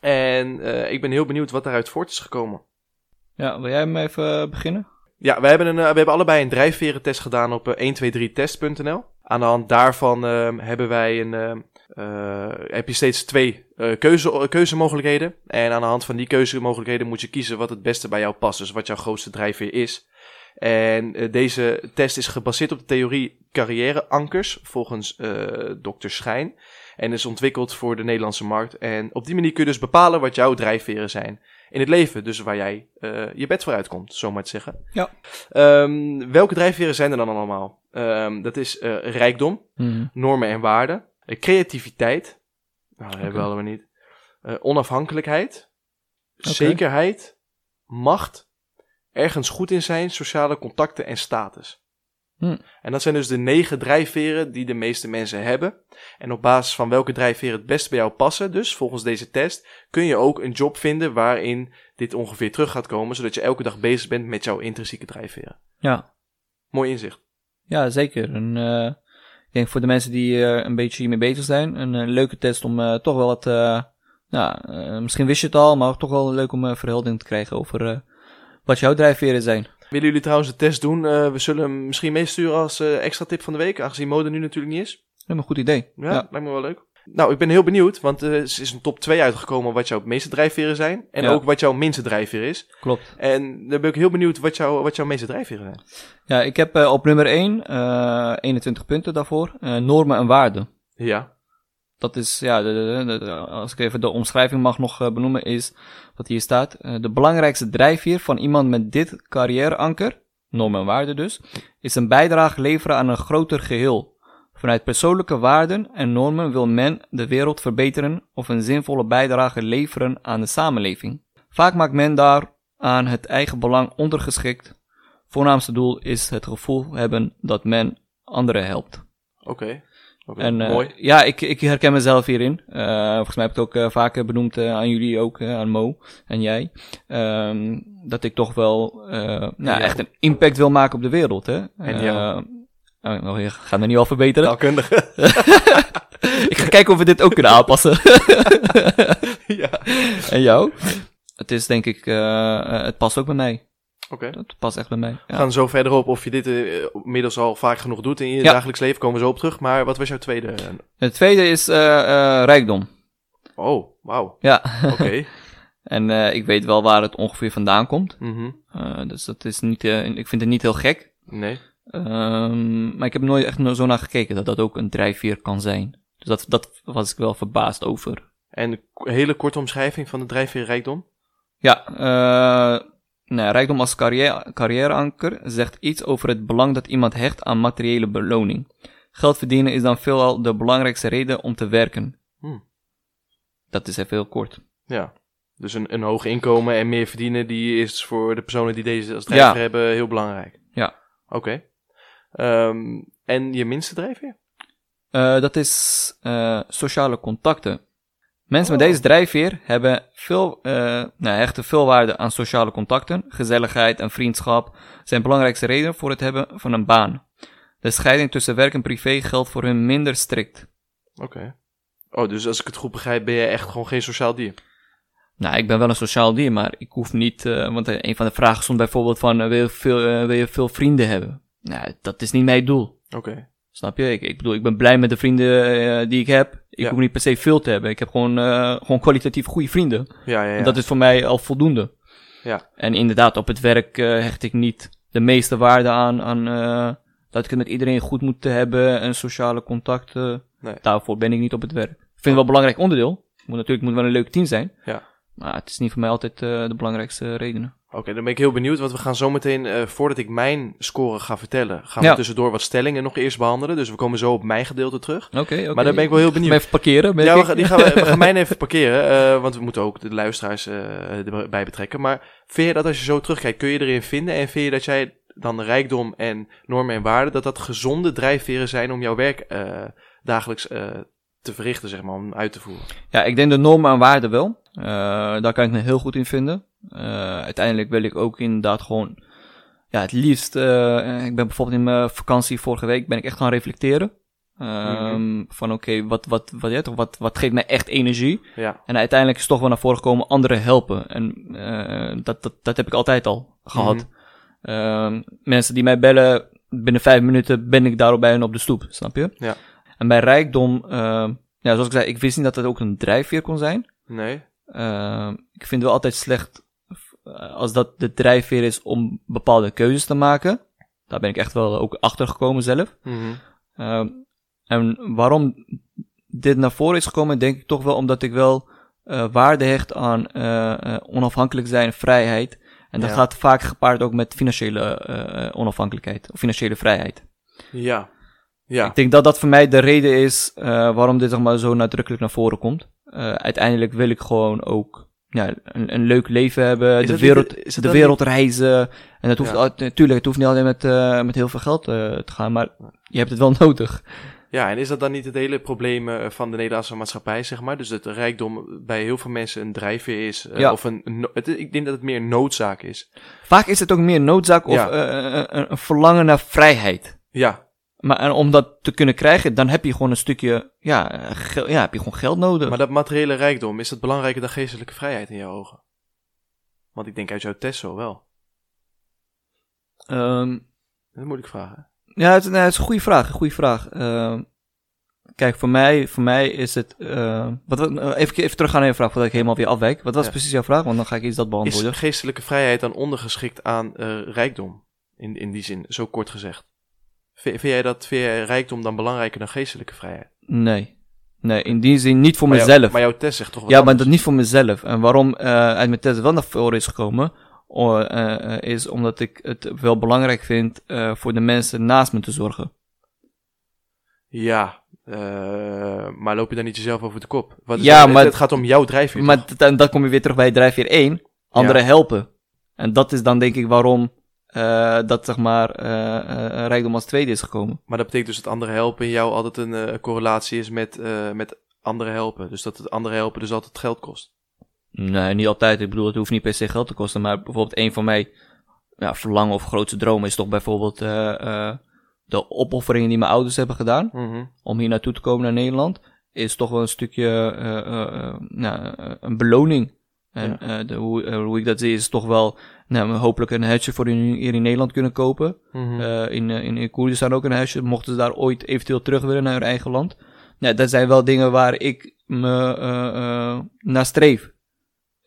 En eh, ik ben heel benieuwd wat daaruit voort is gekomen. Ja, wil jij hem even eh, beginnen? Ja, we hebben, een, eh, we hebben allebei een drijfverentest gedaan op eh, 123test.nl. Aan de hand daarvan hebben wij een, eh, heb je steeds twee eh, keuze, eh, keuzemogelijkheden. En aan de hand van die keuzemogelijkheden moet je kiezen wat het beste bij jou past. Dus wat jouw grootste drijfveer is. En deze test is gebaseerd op de theorie carrièreankers, volgens Dr. Schijn. En is ontwikkeld voor de Nederlandse markt. En op die manier kun je dus bepalen wat jouw drijfveren zijn in het leven. Dus waar jij je bed voor uitkomt, zo maar te zeggen. Ja. Ehm, welke drijfveren zijn er dan allemaal? Ehm, dat is rijkdom, Mhm. normen en waarden, creativiteit, nou, dat hebben we allemaal niet, Eh, onafhankelijkheid, zekerheid, macht, ergens goed in zijn, sociale contacten en status. Hm. En dat zijn dus de negen drijfveren die de meeste mensen hebben. En op basis van welke drijfveren het best bij jou passen, dus volgens deze test, kun je ook een job vinden waarin dit ongeveer terug gaat komen, zodat je elke dag bezig bent met jouw intrinsieke drijfveren. Ja. Mooi inzicht. ja, zeker. En, eh, denk voor de mensen die eh, een beetje hiermee bezig zijn, een eh, leuke test om eh, toch wel wat, eh, nou, misschien wist je het al, maar toch wel leuk om verheldering te krijgen over wat jouw drijfveren zijn. Willen jullie trouwens de test doen? We zullen hem misschien meesturen als extra tip van de week, aangezien mode nu natuurlijk niet is. Een goed idee. Ja, Ja. lijkt me wel leuk. Nou, ik ben heel benieuwd, want eh, er is een top 2 uitgekomen wat jouw meeste drijfveren zijn. En Ja. ook wat jouw minste drijfveer is. Klopt. En dan ben ik heel benieuwd wat, jouw wat jouw meeste drijfveren zijn. Ja, ik heb eh, op nummer 1 eh 21 punten daarvoor. eh, normen en waarden. Ja. Dat is, ja, de, de- de- de- als ik even de omschrijving mag nog eh, benoemen, is wat hier staat. eh, de belangrijkste drijfveer van iemand met dit carrièreanker, normen en waarden dus, is een bijdrage leveren aan een groter geheel. Vanuit persoonlijke waarden en normen wil men de wereld verbeteren of een zinvolle bijdrage leveren aan de samenleving. Vaak maakt men daar aan het eigen belang ondergeschikt. Voornaamste doel is het gevoel hebben dat men anderen helpt. Oké. Oké, En eh, Mooi. ja, ik, ik herken mezelf hierin. Eh, volgens mij heb ik het ook eh, vaker benoemd aan jullie ook, aan Mo en jij. Ehm, dat ik toch wel nou, echt een impact wil maken op de wereld. Hè? En jou. Oh, oh, je gaat me nu al verbeteren. Taalkundige. [laughs] ik ga kijken of we dit ook kunnen aanpassen. [laughs] ja. en jou? Het is denk ik, eh, eh, het past ook bij mij. Oké. Het past echt bij mij. We Ja. gaan zo verder op of je dit eh, inmiddels al vaak genoeg doet in je Ja. dagelijks leven. Komen we zo op terug. Maar wat was jouw tweede? Het tweede is rijkdom. Oh, wauw. Ja, Oké. [laughs] en ik weet wel waar het ongeveer vandaan komt. Mhm. Dus dat is niet, ik vind het niet heel gek. Nee. Ehm, maar ik heb nooit echt zo naar gekeken dat dat ook een drijfveer kan zijn. Dus dat, dat was ik wel verbaasd over. En een hele korte omschrijving van de drijfveer rijkdom. Ja, eh nou, rijkdom als carrière, carrièreanker zegt iets over het belang dat iemand hecht aan materiële beloning. Geld verdienen is dan veelal de belangrijkste reden om te werken. Hmm. Dat is even heel kort. Ja. Dus een, een hoog inkomen en meer verdienen, die is voor de personen die deze als drijfveer Ja. hebben heel belangrijk. Ja. Oké. Ehm, en je minste drijfveer? Eh, dat is eh, sociale contacten. Mensen Oh. met deze drijfveer hebben veel, eh nou, hechten veel waarde aan sociale contacten. Gezelligheid en vriendschap zijn belangrijkste redenen voor het hebben van een baan. De scheiding tussen werk en privé geldt voor hun minder strikt. Oké. Oh, dus als ik het goed begrijp, ben je echt gewoon geen sociaal dier? Nou, ik ben wel een sociaal dier, maar ik hoef niet, want een van de vragen stond bijvoorbeeld van, wil, je veel, wil je veel vrienden hebben? Nou, dat is niet mijn doel. Oké. Snap je? Ik, ik bedoel, ik ben blij met de vrienden eh, die ik heb. Ik Ja. hoef niet per se veel te hebben. Ik heb gewoon, eh, gewoon kwalitatief goede vrienden. Ja, ja, ja. En dat is voor mij al voldoende. Ja. En inderdaad, op het werk eh, hecht ik niet de meeste waarde aan, aan eh, dat ik het met iedereen goed moet hebben en sociale contacten. Nee. Daarvoor ben ik niet op het werk. Ik vind het wel een belangrijk onderdeel. Moet natuurlijk moet wel een leuk team zijn. Ja. Maar het is niet voor mij altijd eh, de belangrijkste redenen. Oké, dan ben ik heel benieuwd, want we gaan zometeen, eh voordat ik mijn score ga vertellen, gaan Ja. we tussendoor wat stellingen nog eerst behandelen. Dus we komen zo op mijn gedeelte terug. Oké, oké. Maar daar ben ik wel heel benieuwd. Even parkeren. Ja, we, gaan- die gaan we, we gaan [laughs] mijn even parkeren, eh, want we moeten ook de luisteraars erbij betrekken. Maar vind je dat als je zo terugkijkt, kun je erin vinden? En vind je dat jij dan rijkdom en normen en waarden, dat dat gezonde drijfveren zijn om jouw werk dagelijks te verrichten, zeg maar, om uit te voeren? Ja, ik denk de normen en waarden wel. Eh, daar kan ik me heel goed in vinden. Eh, uiteindelijk wil ik ook inderdaad gewoon, ja, het liefst, eh, ik ben bijvoorbeeld in mijn vakantie vorige week, ben ik echt gaan reflecteren. Ehm, Van oké, wat, wat, wat, ja, toch, wat, wat geeft mij echt energie? Ja, En uiteindelijk is toch wel naar voren gekomen anderen helpen. En dat, dat, dat heb ik altijd al gehad. Mhm. Ehm, mensen die mij bellen, binnen vijf minuten ben ik daarop bij hen op de stoep, snap je? Ja. En bij rijkdom, ehm, ja, zoals ik zei, ik wist niet dat het ook een drijfveer kon zijn. nee, Ehm, ik vind het wel altijd slecht eh, als dat de drijfveer is om bepaalde keuzes te maken. Daar ben ik echt wel ook achter gekomen zelf. Mhm. Ehm, en waarom dit naar voren is gekomen, denk ik toch wel omdat ik wel eh, waarde hecht aan eh, onafhankelijk zijn, vrijheid. En dat Ja. gaat vaak gepaard ook met financiële onafhankelijkheid of financiële vrijheid. ja, ja, Ik denk dat dat voor mij de reden is waarom dit zeg maar, zo nadrukkelijk naar voren komt. Eh, uiteindelijk wil ik gewoon ook ja, een, een leuk leven hebben, Is de wereld, niet- de wereld reizen. En dat hoeft Ja. al- natuurlijk, het hoeft niet alleen met, eh, met heel veel geld eh, te gaan, maar je hebt het wel [laughs] nodig. Ja, en is dat dan niet het hele probleem van de Nederlandse maatschappij, zeg maar? Dus dat rijkdom bij heel veel mensen een drijfveer is. Ja. Of een, no- het, ik denk dat het meer noodzaak is. Vaak is het ook meer noodzaak of Ja. een, een verlangen naar vrijheid. Ja, Maar en om dat te kunnen krijgen, dan heb je gewoon een stukje, ja, ja heb je gewoon geld nodig. maar dat materiële rijkdom, is dat belangrijker dan geestelijke vrijheid in jouw ogen? Want ik denk uit jouw test zo wel. Ehm, Dat moet ik vragen. Ja, het, nee, het is een goede vraag. Een goede vraag. Ehm, kijk, voor mij, voor mij is het. eh, wat, eh, even, even terug gaan naar je vraag voordat ik helemaal weer afwijk. Wat was Ja. precies jouw vraag? Want dan ga ik iets dat Is beantwoorden. geestelijke vrijheid dan ondergeschikt aan eh, rijkdom? In, in die zin, zo kort gezegd. Vind, vind jij dat vind jij rijkdom dan belangrijker dan geestelijke vrijheid? Nee. Nee, in die zin niet voor Maar jou- mezelf. maar jouw test zegt toch ja, maar dat niet voor mezelf. En waarom eh, uit mijn test wel naar voren is gekomen, eh, is omdat ik het wel belangrijk vind eh, voor de mensen naast me te zorgen. Ja, maar loop je dan niet jezelf over de kop? Wat is Ja, dan- maar- Het gaat om jouw drijfveer. Maar dan kom je weer terug bij drijfveer 1. Anderen helpen. En dat is dan denk ik waarom eh, dat zeg maar eh, eh, rijkdom als tweede is gekomen. Maar dat betekent dus dat anderen helpen in jou altijd een correlatie is met, met anderen helpen. Dus dat het anderen helpen dus altijd geld kost. Nee, niet altijd. Ik bedoel, het hoeft niet per se geld te kosten. Maar bijvoorbeeld een van mijn ja, verlangen of grootste dromen is toch bijvoorbeeld de opofferingen die mijn ouders hebben gedaan. Mhm. om hier naartoe te komen naar Nederland, is toch wel een stukje nou, een beloning. En de, hoe, hoe ik dat zie, is toch wel nou, hopelijk een huisje voor hun hier in Nederland kunnen kopen. Mhm. Eh, in, eh, in, in Koerdistan ook een huisje, mochten ze daar ooit eventueel terug willen naar hun eigen land. Nou, dat zijn wel dingen waar ik me eh, eh, naar streef.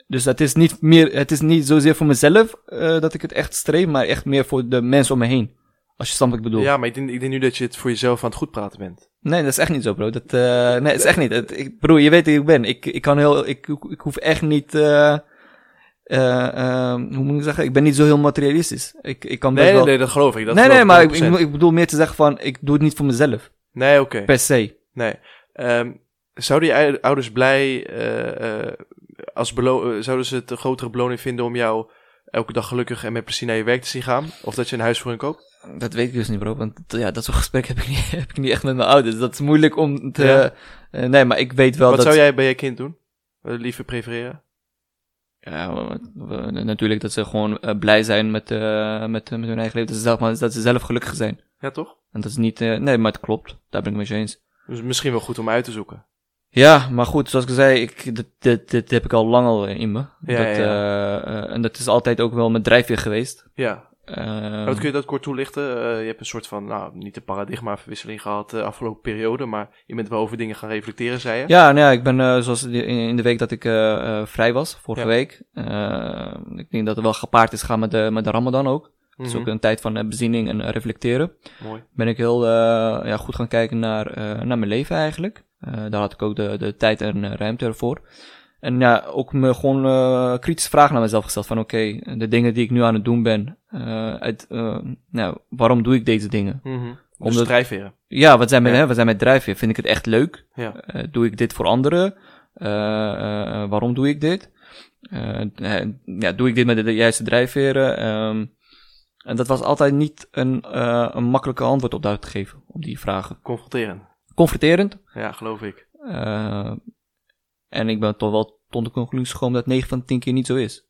Dus dat is niet meer, het is niet zozeer voor mezelf dat ik het echt streef, maar echt meer voor de mensen om me heen. Als je snapt wat ik bedoel. Ja, maar ik denk, ik denk nu dat je het voor jezelf aan het goed praten bent. Nee, dat is echt niet zo, bro. Dat, nee, dat is echt niet. Het, ik, broer, je weet wie ik ben. Ik, ik kan heel, ik, ik hoef echt niet, eh eh eh, hoe moet ik zeggen? Ik ben niet zo heel materialistisch. Ik, ik kan best Nee, nee, wel... nee, dat geloof ik. Dat nee, geloof nee, maar ik, 100%. ik, ik bedoel meer te zeggen van, ik doe het niet voor mezelf. Nee, oké. Per se. Nee. Ehm, zouden je ouders blij, eh, eh, als belo- zouden ze het een grotere beloning vinden om jou elke dag gelukkig en met plezier naar je werk te zien gaan? Of dat je een huis voor hen koopt? Dat weet ik dus niet, bro. Want ja, dat soort gesprek heb ik niet, [laughs] heb ik niet echt met mijn ouders. Dat is moeilijk om te... Ja. nee, maar ik weet wel Wat dat... zou jij bij je kind doen? Liever prefereren? Ja, natuurlijk dat ze gewoon eh, blij zijn met, eh, met, met hun eigen leven. Dat ze, zelf, maar, dat ze zelf gelukkig zijn. Ja, toch? En dat is niet... eh, nee, maar het klopt. Daar ben ik mee eens. Dus misschien wel goed om uit te zoeken. Ja, maar goed, zoals ik zei, ik, dit, dit, dit heb ik al lang al in me. Ja, dat, ja, eh, eh, en dat is altijd ook wel mijn drijfveer geweest. Ja. Wat kun je dat kort toelichten? Eh, je hebt een soort van, nou, niet de paradigmaverwisseling gehad de afgelopen periode, maar je bent wel over dingen gaan reflecteren, zei je? Ja, nou ja, ik ben uh, zoals in, de week dat ik uh, vrij was, vorige Ja. week. ik denk dat het wel gepaard is gegaan met de, met de Ramadan ook. Mhm. ook een tijd van bezinning en reflecteren. Mooi. Ben ik heel ja, goed gaan kijken naar, naar mijn leven eigenlijk. daar had ik ook de, de tijd en ruimte ervoor. En ja, ook me gewoon uh, kritische vragen naar mezelf gesteld. Van oké, okay, de dingen die ik nu aan het doen ben. Uh, uit, uh, nou, waarom doe ik deze dingen? Mm -hmm. Omdat, dus drijfveren. Ja, wat zijn mijn, Ja. hè, wat zijn mijn drijfveren? Vind ik het echt leuk? Ja. doe ik dit voor anderen? waarom doe ik dit? ja, doe ik dit met de, juiste drijfveren? Um, en dat was altijd niet een, een makkelijke antwoord op daar te geven, op die vragen. Confronterend. Confronterend. Ja, geloof ik. En ik ben toch wel tot de conclusie gekomen dat 9 van de 10 keer niet zo is.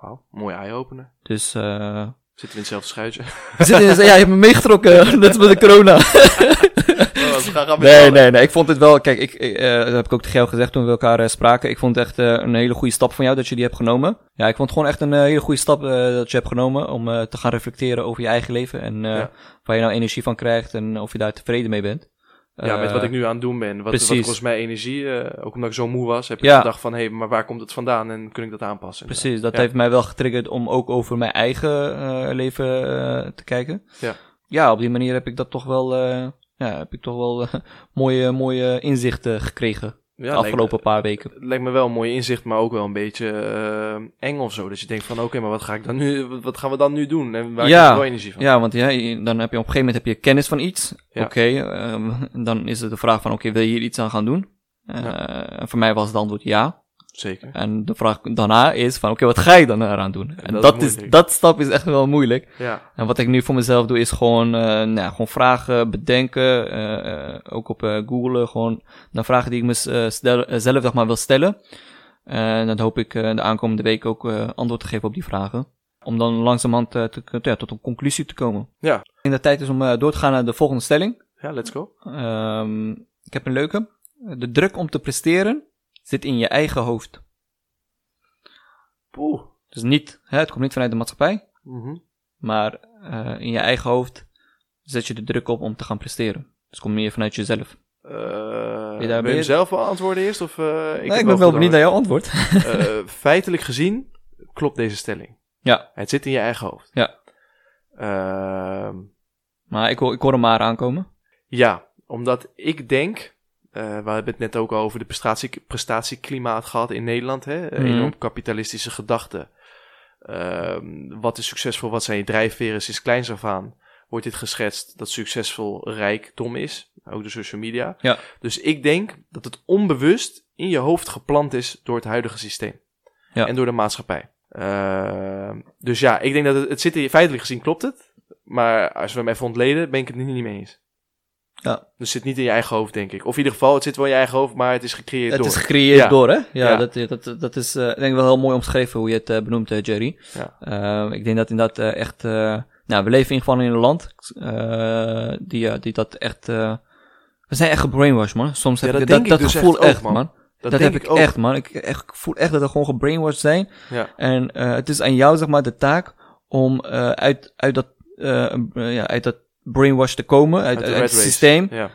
Wauw, mooie eye-opener. Dus, uh... Zitten we in hetzelfde schuitje? [laughs] Zitten in, ja, je hebt me meegetrokken, [laughs] net met de corona. [laughs] oh, nee, nee, nee, ik vond het wel, kijk, ik, ik uh, dat heb ik ook tegen jou gezegd toen we elkaar uh, spraken. Ik vond het echt een hele goede stap van jou dat je die hebt genomen. Ja, ik vond het gewoon echt een hele goede stap dat je hebt genomen om te gaan reflecteren over je eigen leven. En ja. waar je nou energie van krijgt en of je daar tevreden mee bent. Ja, met wat ik nu aan het doen ben. Wat, wat kost mij energie? Uh, ook omdat ik zo moe was, heb ik ja. gedacht van... hé, hey, maar waar komt het vandaan en kun ik dat aanpassen? Precies, dat ja. heeft mij wel getriggerd om ook over mijn eigen uh, leven uh, te kijken. Ja. ja, op die manier heb ik dat toch wel... eh, ja, heb ik toch wel [laughs] mooie, mooie inzichten gekregen ja, afgelopen lijkt, paar weken. Lijkt me wel een mooi inzicht, maar ook wel een beetje uh, eng of zo. Dat je denkt van, oké, okay, maar wat ga ik dan nu, wat gaan we dan nu doen? En waar ja, ik wel energie van? Ja, want ja, dan heb je op een gegeven moment heb je kennis van iets. Ja. Oké, okay, um, dan is het de vraag van, oké, okay, wil je hier iets aan gaan doen? Uh, ja. En voor mij was het antwoord ja. Zeker. En de vraag daarna is van, oké, okay, wat ga je dan eraan doen? En dat, dat is, is, dat stap is echt wel moeilijk. Ja. En wat ik nu voor mezelf doe, is gewoon, uh, nou, gewoon vragen bedenken, uh, ook op uh, Google, gewoon naar vragen die ik mezelf zeg maar wil stellen. En dan hoop ik de aankomende week ook antwoord te geven op die vragen. Om dan langzamerhand te, ja, tot een conclusie te komen. Ja. Ik denk dat het tijd is om door te gaan naar de volgende stelling. Ja, let's go. Um, ik heb een leuke. De druk om te presteren zit in je eigen hoofd. Oeh. Dus niet, hè, het komt niet vanuit de maatschappij, mm -hmm. maar uh, in je eigen hoofd zet je de druk op om te gaan presteren. Dus het komt meer vanuit jezelf. Uh, je daar wil je zelf wel antwoorden eerst? Of, uh, ik, nee, ik ben wel benieuwd naar jouw antwoord. [laughs] feitelijk gezien klopt deze stelling. Ja. Het zit in je eigen hoofd. Ja. Ehm, maar ik, ik hoor hem maar aankomen. Ja, omdat ik denk uh, we hebben het net ook al over de prestatie, prestatieklimaat gehad in Nederland. Hè? Mm. Enorm kapitalistische gedachten. Uh, wat is succesvol? Wat zijn je drijfveren? Sinds kleins af aan wordt dit geschetst dat succesvol rijkdom is. Ook door social media. Ja. Dus ik denk dat het onbewust in je hoofd geplant is door het huidige systeem. Ja. En door de maatschappij. Uh, dus ja, ik denk dat het, het zit in, feitelijk gezien klopt het. Maar als we hem even ontleden, ben ik het niet mee eens. Ja. Dus het zit niet in je eigen hoofd, denk ik. Of in ieder geval, het zit wel in je eigen hoofd, maar het is gecreëerd het door. Het is gecreëerd ja. door, hè? Ja, Ja. Dat, dat, dat is uh, denk ik wel heel mooi omschreven hoe je het uh, benoemt, uh, Jerry. Ja. ik denk dat inderdaad echt... nou, we leven in geval in een land die, die dat echt... we zijn echt gebrainwashed, man. Soms Ja, heb dat ik dat, dus gevoel echt man. man. Dat, heb ik, ook. echt, man. Ik, echt, ik voel echt dat we gewoon gebrainwashed zijn. Ja. En het is aan jou, zeg maar, de taak om uit, uit, dat, ja, uit dat brainwash te komen, uit, het systeem. Ja.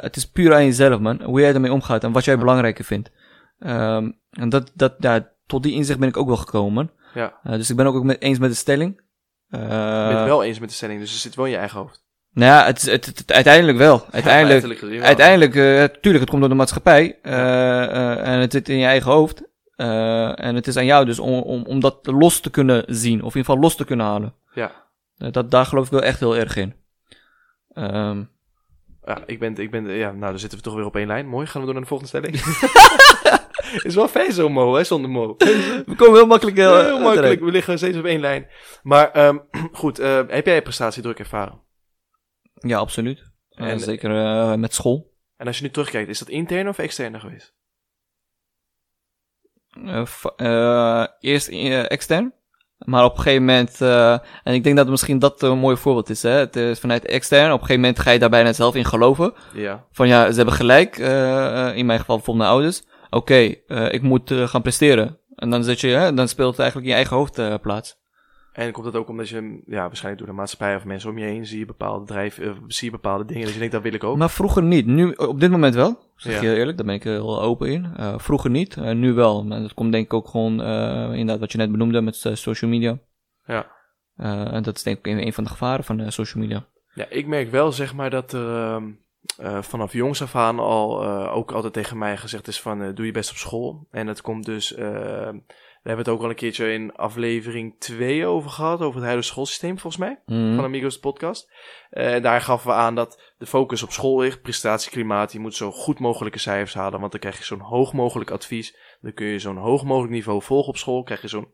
het is puur aan jezelf, man. Hoe jij ermee omgaat en wat jij belangrijker vindt. Um, en dat, dat, ja, tot die inzicht ben ik ook wel gekomen. Ja. dus ik ben ook met, eens met de stelling. Ik ben het wel eens met de stelling, dus het zit wel in je eigen hoofd. Nou ja, het, het, het, het uiteindelijk wel. Uiteindelijk, Ja, gezien wel. uiteindelijk uh, tuurlijk, het komt door de maatschappij. Uh, uh, en het zit in je eigen hoofd. en het is aan jou dus om, om, om dat los te kunnen zien. Of in ieder geval los te kunnen halen. Ja. dat, daar geloof ik wel echt heel erg in. Um, ja, ik ben, ik ben, ja, nou, dan zitten we toch weer op één lijn. Mooi, gaan we door naar de volgende stelling. [laughs] is wel fijn zo, Mo, hè, zonder Mo. we komen heel makkelijk heel, heel makkelijk, we liggen steeds op één lijn. Maar um, [clears throat] goed, uh, heb jij prestatiedruk ervaren? Ja, absoluut. En, En- zeker uh, met school. En als je nu terugkijkt, is dat intern of extern geweest? Eerst extern. Maar op een gegeven moment, uh, en ik denk dat misschien dat een mooi voorbeeld is, hè. Het is vanuit extern. Op een gegeven moment ga je daar bijna zelf in geloven. Ja. Van ja, ze hebben gelijk, uh, in mijn geval bijvoorbeeld mijn ouders. Oké, uh, ik moet gaan presteren. En dan zit je, hè, dan speelt het eigenlijk in je eigen hoofd plaats. En komt dat ook omdat je, ja, waarschijnlijk door de maatschappij of mensen om je heen zie je bepaalde drijf, eh, zie je bepaalde dingen. Dus je denkt, dat wil ik ook. Maar vroeger niet. Nu, op dit moment wel. Zeg Ja. je heel eerlijk, daar ben ik heel open in. Eh, vroeger niet, eh, nu wel. Maar dat komt denk ik ook gewoon, inderdaad wat je net benoemde met social media. Ja. En dat is denk ik een, een van de gevaren van social media. Ja, ik merk wel zeg maar dat er vanaf jongs af aan al ook altijd tegen mij gezegd is van doe je best op school. En dat komt dus, we hebben het ook al een keertje in aflevering 2 over gehad, over het huidige schoolsysteem volgens mij, Mhm. van Amigos de podcast. Eh, En daar gaven we aan dat de focus op school ligt, prestatieklimaat, je moet zo goed mogelijke cijfers halen, want dan krijg je zo'n hoog mogelijk advies. Dan kun je zo'n hoog mogelijk niveau volgen op school, krijg je zo'n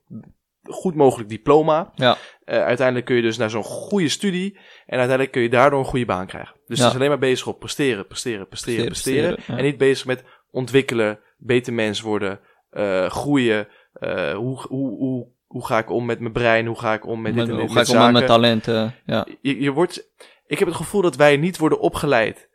goed mogelijk diploma. Ja. Eh, uiteindelijk kun je dus naar zo'n goede studie. En uiteindelijk kun je daardoor een goede baan krijgen. Dus Ja. het is alleen maar bezig op presteren, presteren, presteren, Presteren, presteren. presteren, ja. En niet bezig met ontwikkelen, beter mens worden, eh, groeien. Eh, hoe, hoe, hoe, hoe ga ik om met mijn brein? Hoe ga ik om met dit en Hoe dit ga ik om met mijn talenten? Ja. Je, je wordt, ik heb het gevoel dat wij niet worden opgeleid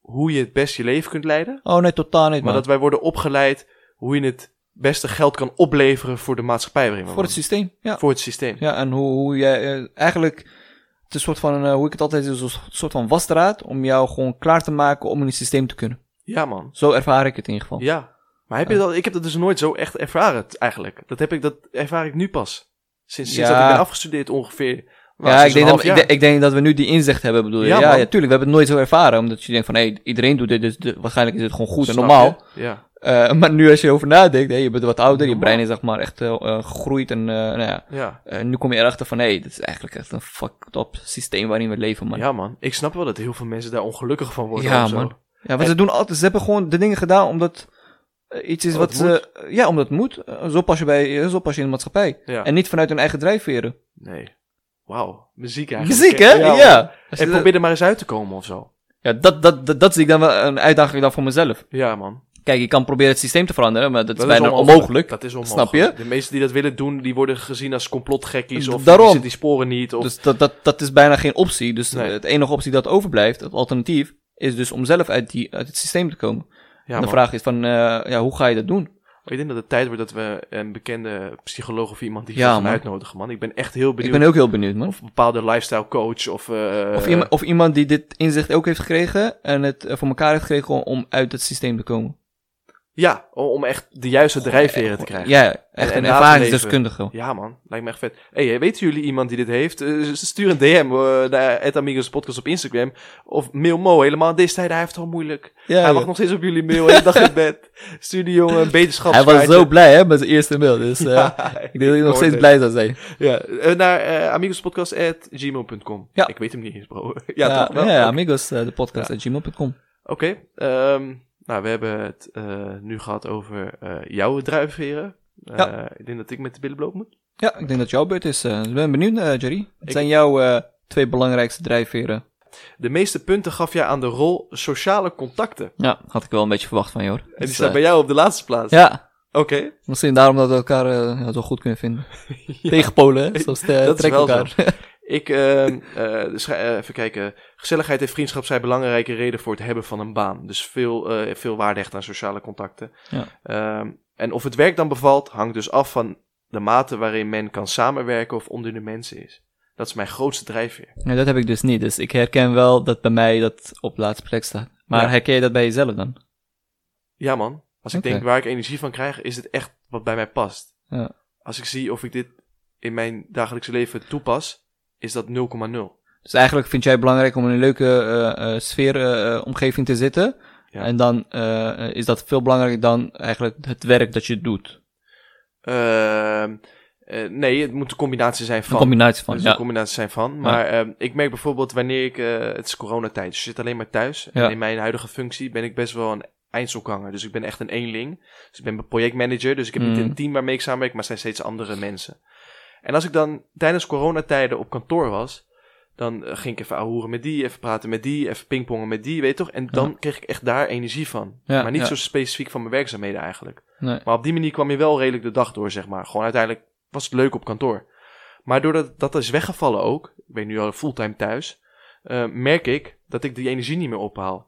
hoe je het best je leven kunt leiden. Oh nee, totaal niet, Maar dat wij worden opgeleid hoe je het beste geld kan opleveren voor de maatschappij waarin we Voor het systeem, ja. voor het systeem. Ja, en hoe, hoe jij eh, eigenlijk, het is een soort van, eh, hoe ik het altijd is, een soort van wasstraat om jou gewoon klaar te maken om in het systeem te kunnen. Ja, man. Zo ervaar ik het in ieder geval. Ja. Maar heb je dat, ik heb dat dus nooit zo echt ervaren, eigenlijk. Dat, heb ik, dat ervaar ik nu pas. Sinds, sinds dat ik ben afgestudeerd ongeveer. Nou, Ja, ik denk, dat, ik, denk- ik denk dat we nu die inzicht hebben, bedoel je? Ja, Ja, ja, tuurlijk. We hebben het nooit zo ervaren, omdat je denkt van, hé, iedereen doet dit, dus de- waarschijnlijk is het gewoon goed en normaal. je? Ja. Eh, maar nu als je erover nadenkt, hè, je bent wat ouder, je brein is zeg maar echt eh, gegroeid en, nou ja, Ja. nu kom je erachter van, hé, dit is eigenlijk echt een fucked up systeem waarin we leven, man. ja, man. Ik snap wel dat heel veel mensen daar ongelukkig van worden. Ja, zo. man. Ja, want ze doen altijd, ze hebben gewoon de dingen gedaan omdat iets is Oh, wat ze, ja, omdat het moet. Eh, zo pas je bij, eh, zo pas je in de maatschappij. Ja. En niet vanuit hun eigen drijfveren. Nee. Wauw. Muziek eigenlijk. Muziek, hè? Ja. En dat- probeer er maar eens uit te komen of zo. ja, dat, dat, dat, dat zie ik dan wel een uitdaging dan voor mezelf. Ja, man. Kijk, je kan proberen het systeem te veranderen, maar dat, is bijna onmogelijk. Dat is onmogelijk. Snap je? De meesten die dat willen doen, die worden gezien als complotgekkies. Of Daarom. die, die sporen niet. Of... Dus dat, dat, dat is bijna geen optie. Dus Nee. eh, het enige optie dat overblijft, het alternatief, is dus om zelf uit, die, uit het systeem te komen. Ja, En de man. vraag is van, eh, ja, hoe ga je dat doen? Ik denk dat het tijd wordt dat we een bekende psycholoog of iemand die Ja, gaan uitnodigen, man. Ik ben echt heel Ik benieuwd. ben ook heel benieuwd, man. Of een bepaalde lifestyle coach of... eh, Of, iemand, of iemand die dit inzicht ook heeft gekregen en het eh, voor elkaar heeft gekregen om uit het systeem te komen. Ja, om echt de juiste drijfveren te krijgen. Ja, echt En- een en ervaringsdeskundige. Ja, man. Lijkt me echt vet. hey, weten jullie iemand die dit heeft? Eh, stuur een DM uh, naar het Amigos Podcast op Instagram. Of mail Mo. Helemaal deze tijd, hij heeft het al moeilijk. Ja, hij ja. wacht nog steeds op jullie mail. Hele dag in bed. Stuur die jongen een beterschap. Hij was zo blij hè, met zijn eerste mail. Dus eh, [laughs] ik denk dat hij nog steeds het. blij zou zijn. Ja, eh, naar amigospodcast.gmail.com. Ja. Ik weet hem niet eens, bro. [laughs] ja, Ja, toch wel? ja, amigos, eh, de podcast at gmail.com. Oké. ehm, nou, we hebben het eh, nu gehad over eh, jouw druiveren. Eh, Ja. Ik denk dat ik met de billen bloot moet. Ja, ik denk dat jouw beurt is. eh, ik ben benieuwd, Jerry. Wat Ik- zijn jouw twee belangrijkste drijfveren? De meeste punten gaf jij aan de rol sociale contacten. Ja, had ik wel een beetje verwacht van jou. En die Dus, staat bij jou op de laatste plaats. Ja, Oké. misschien daarom dat we elkaar ja, zo goed kunnen vinden. [laughs] Tegen Polen, hè? Zoals de, dat is wel elkaar. Ik, ehm, eh, dus even kijken. Gezelligheid en vriendschap zijn belangrijke reden voor het hebben van een baan. Dus veel, eh, veel waarde hecht aan sociale contacten. Ja. Ehm, en of het werk dan bevalt, hangt dus af van de mate waarin men kan samenwerken of onder de mensen is. Dat is mijn grootste drijfveer. Nee, dat heb ik dus niet. Dus ik herken wel dat bij mij dat op laatste plek staat. Maar Ja. herken je dat bij jezelf dan? Ja man, als ik denk waar ik energie van krijg, is het echt wat bij mij past. Ja. Als ik zie of ik dit in mijn dagelijkse leven toepas, is dat 0,0. Dus eigenlijk vind jij het belangrijk om in een leuke eh eh sfeer, eh, omgeving te zitten. Ja. En dan is dat veel belangrijker dan eigenlijk het werk dat je doet. Ehm, eh, nee, het moet een combinatie zijn Een van. combinatie van, ja. een combinatie zijn van. Maar ehm, ik merk bijvoorbeeld wanneer ik... het is coronatijd, dus je zit alleen maar thuis. En in mijn huidige functie ben ik best wel een eindselganger. Dus ik ben echt een eenling. Dus ik ben projectmanager. Dus ik heb niet Mhm. een team waarmee ik samenwerk, maar zijn steeds andere mensen. En als ik dan tijdens coronatijden op kantoor was... Dan eh, ging ik even ahoeren met die, even praten met die, even pingpongen met die, weet je toch? En dan kreeg ik echt daar energie van. Ja, maar niet zo specifiek van mijn werkzaamheden eigenlijk. Nee. Maar op die manier kwam je wel redelijk de dag door, zeg maar. Gewoon uiteindelijk was het leuk op kantoor. Maar doordat dat is weggevallen ook, ik ben nu al fulltime thuis, eh, merk ik dat ik die energie niet meer ophaal.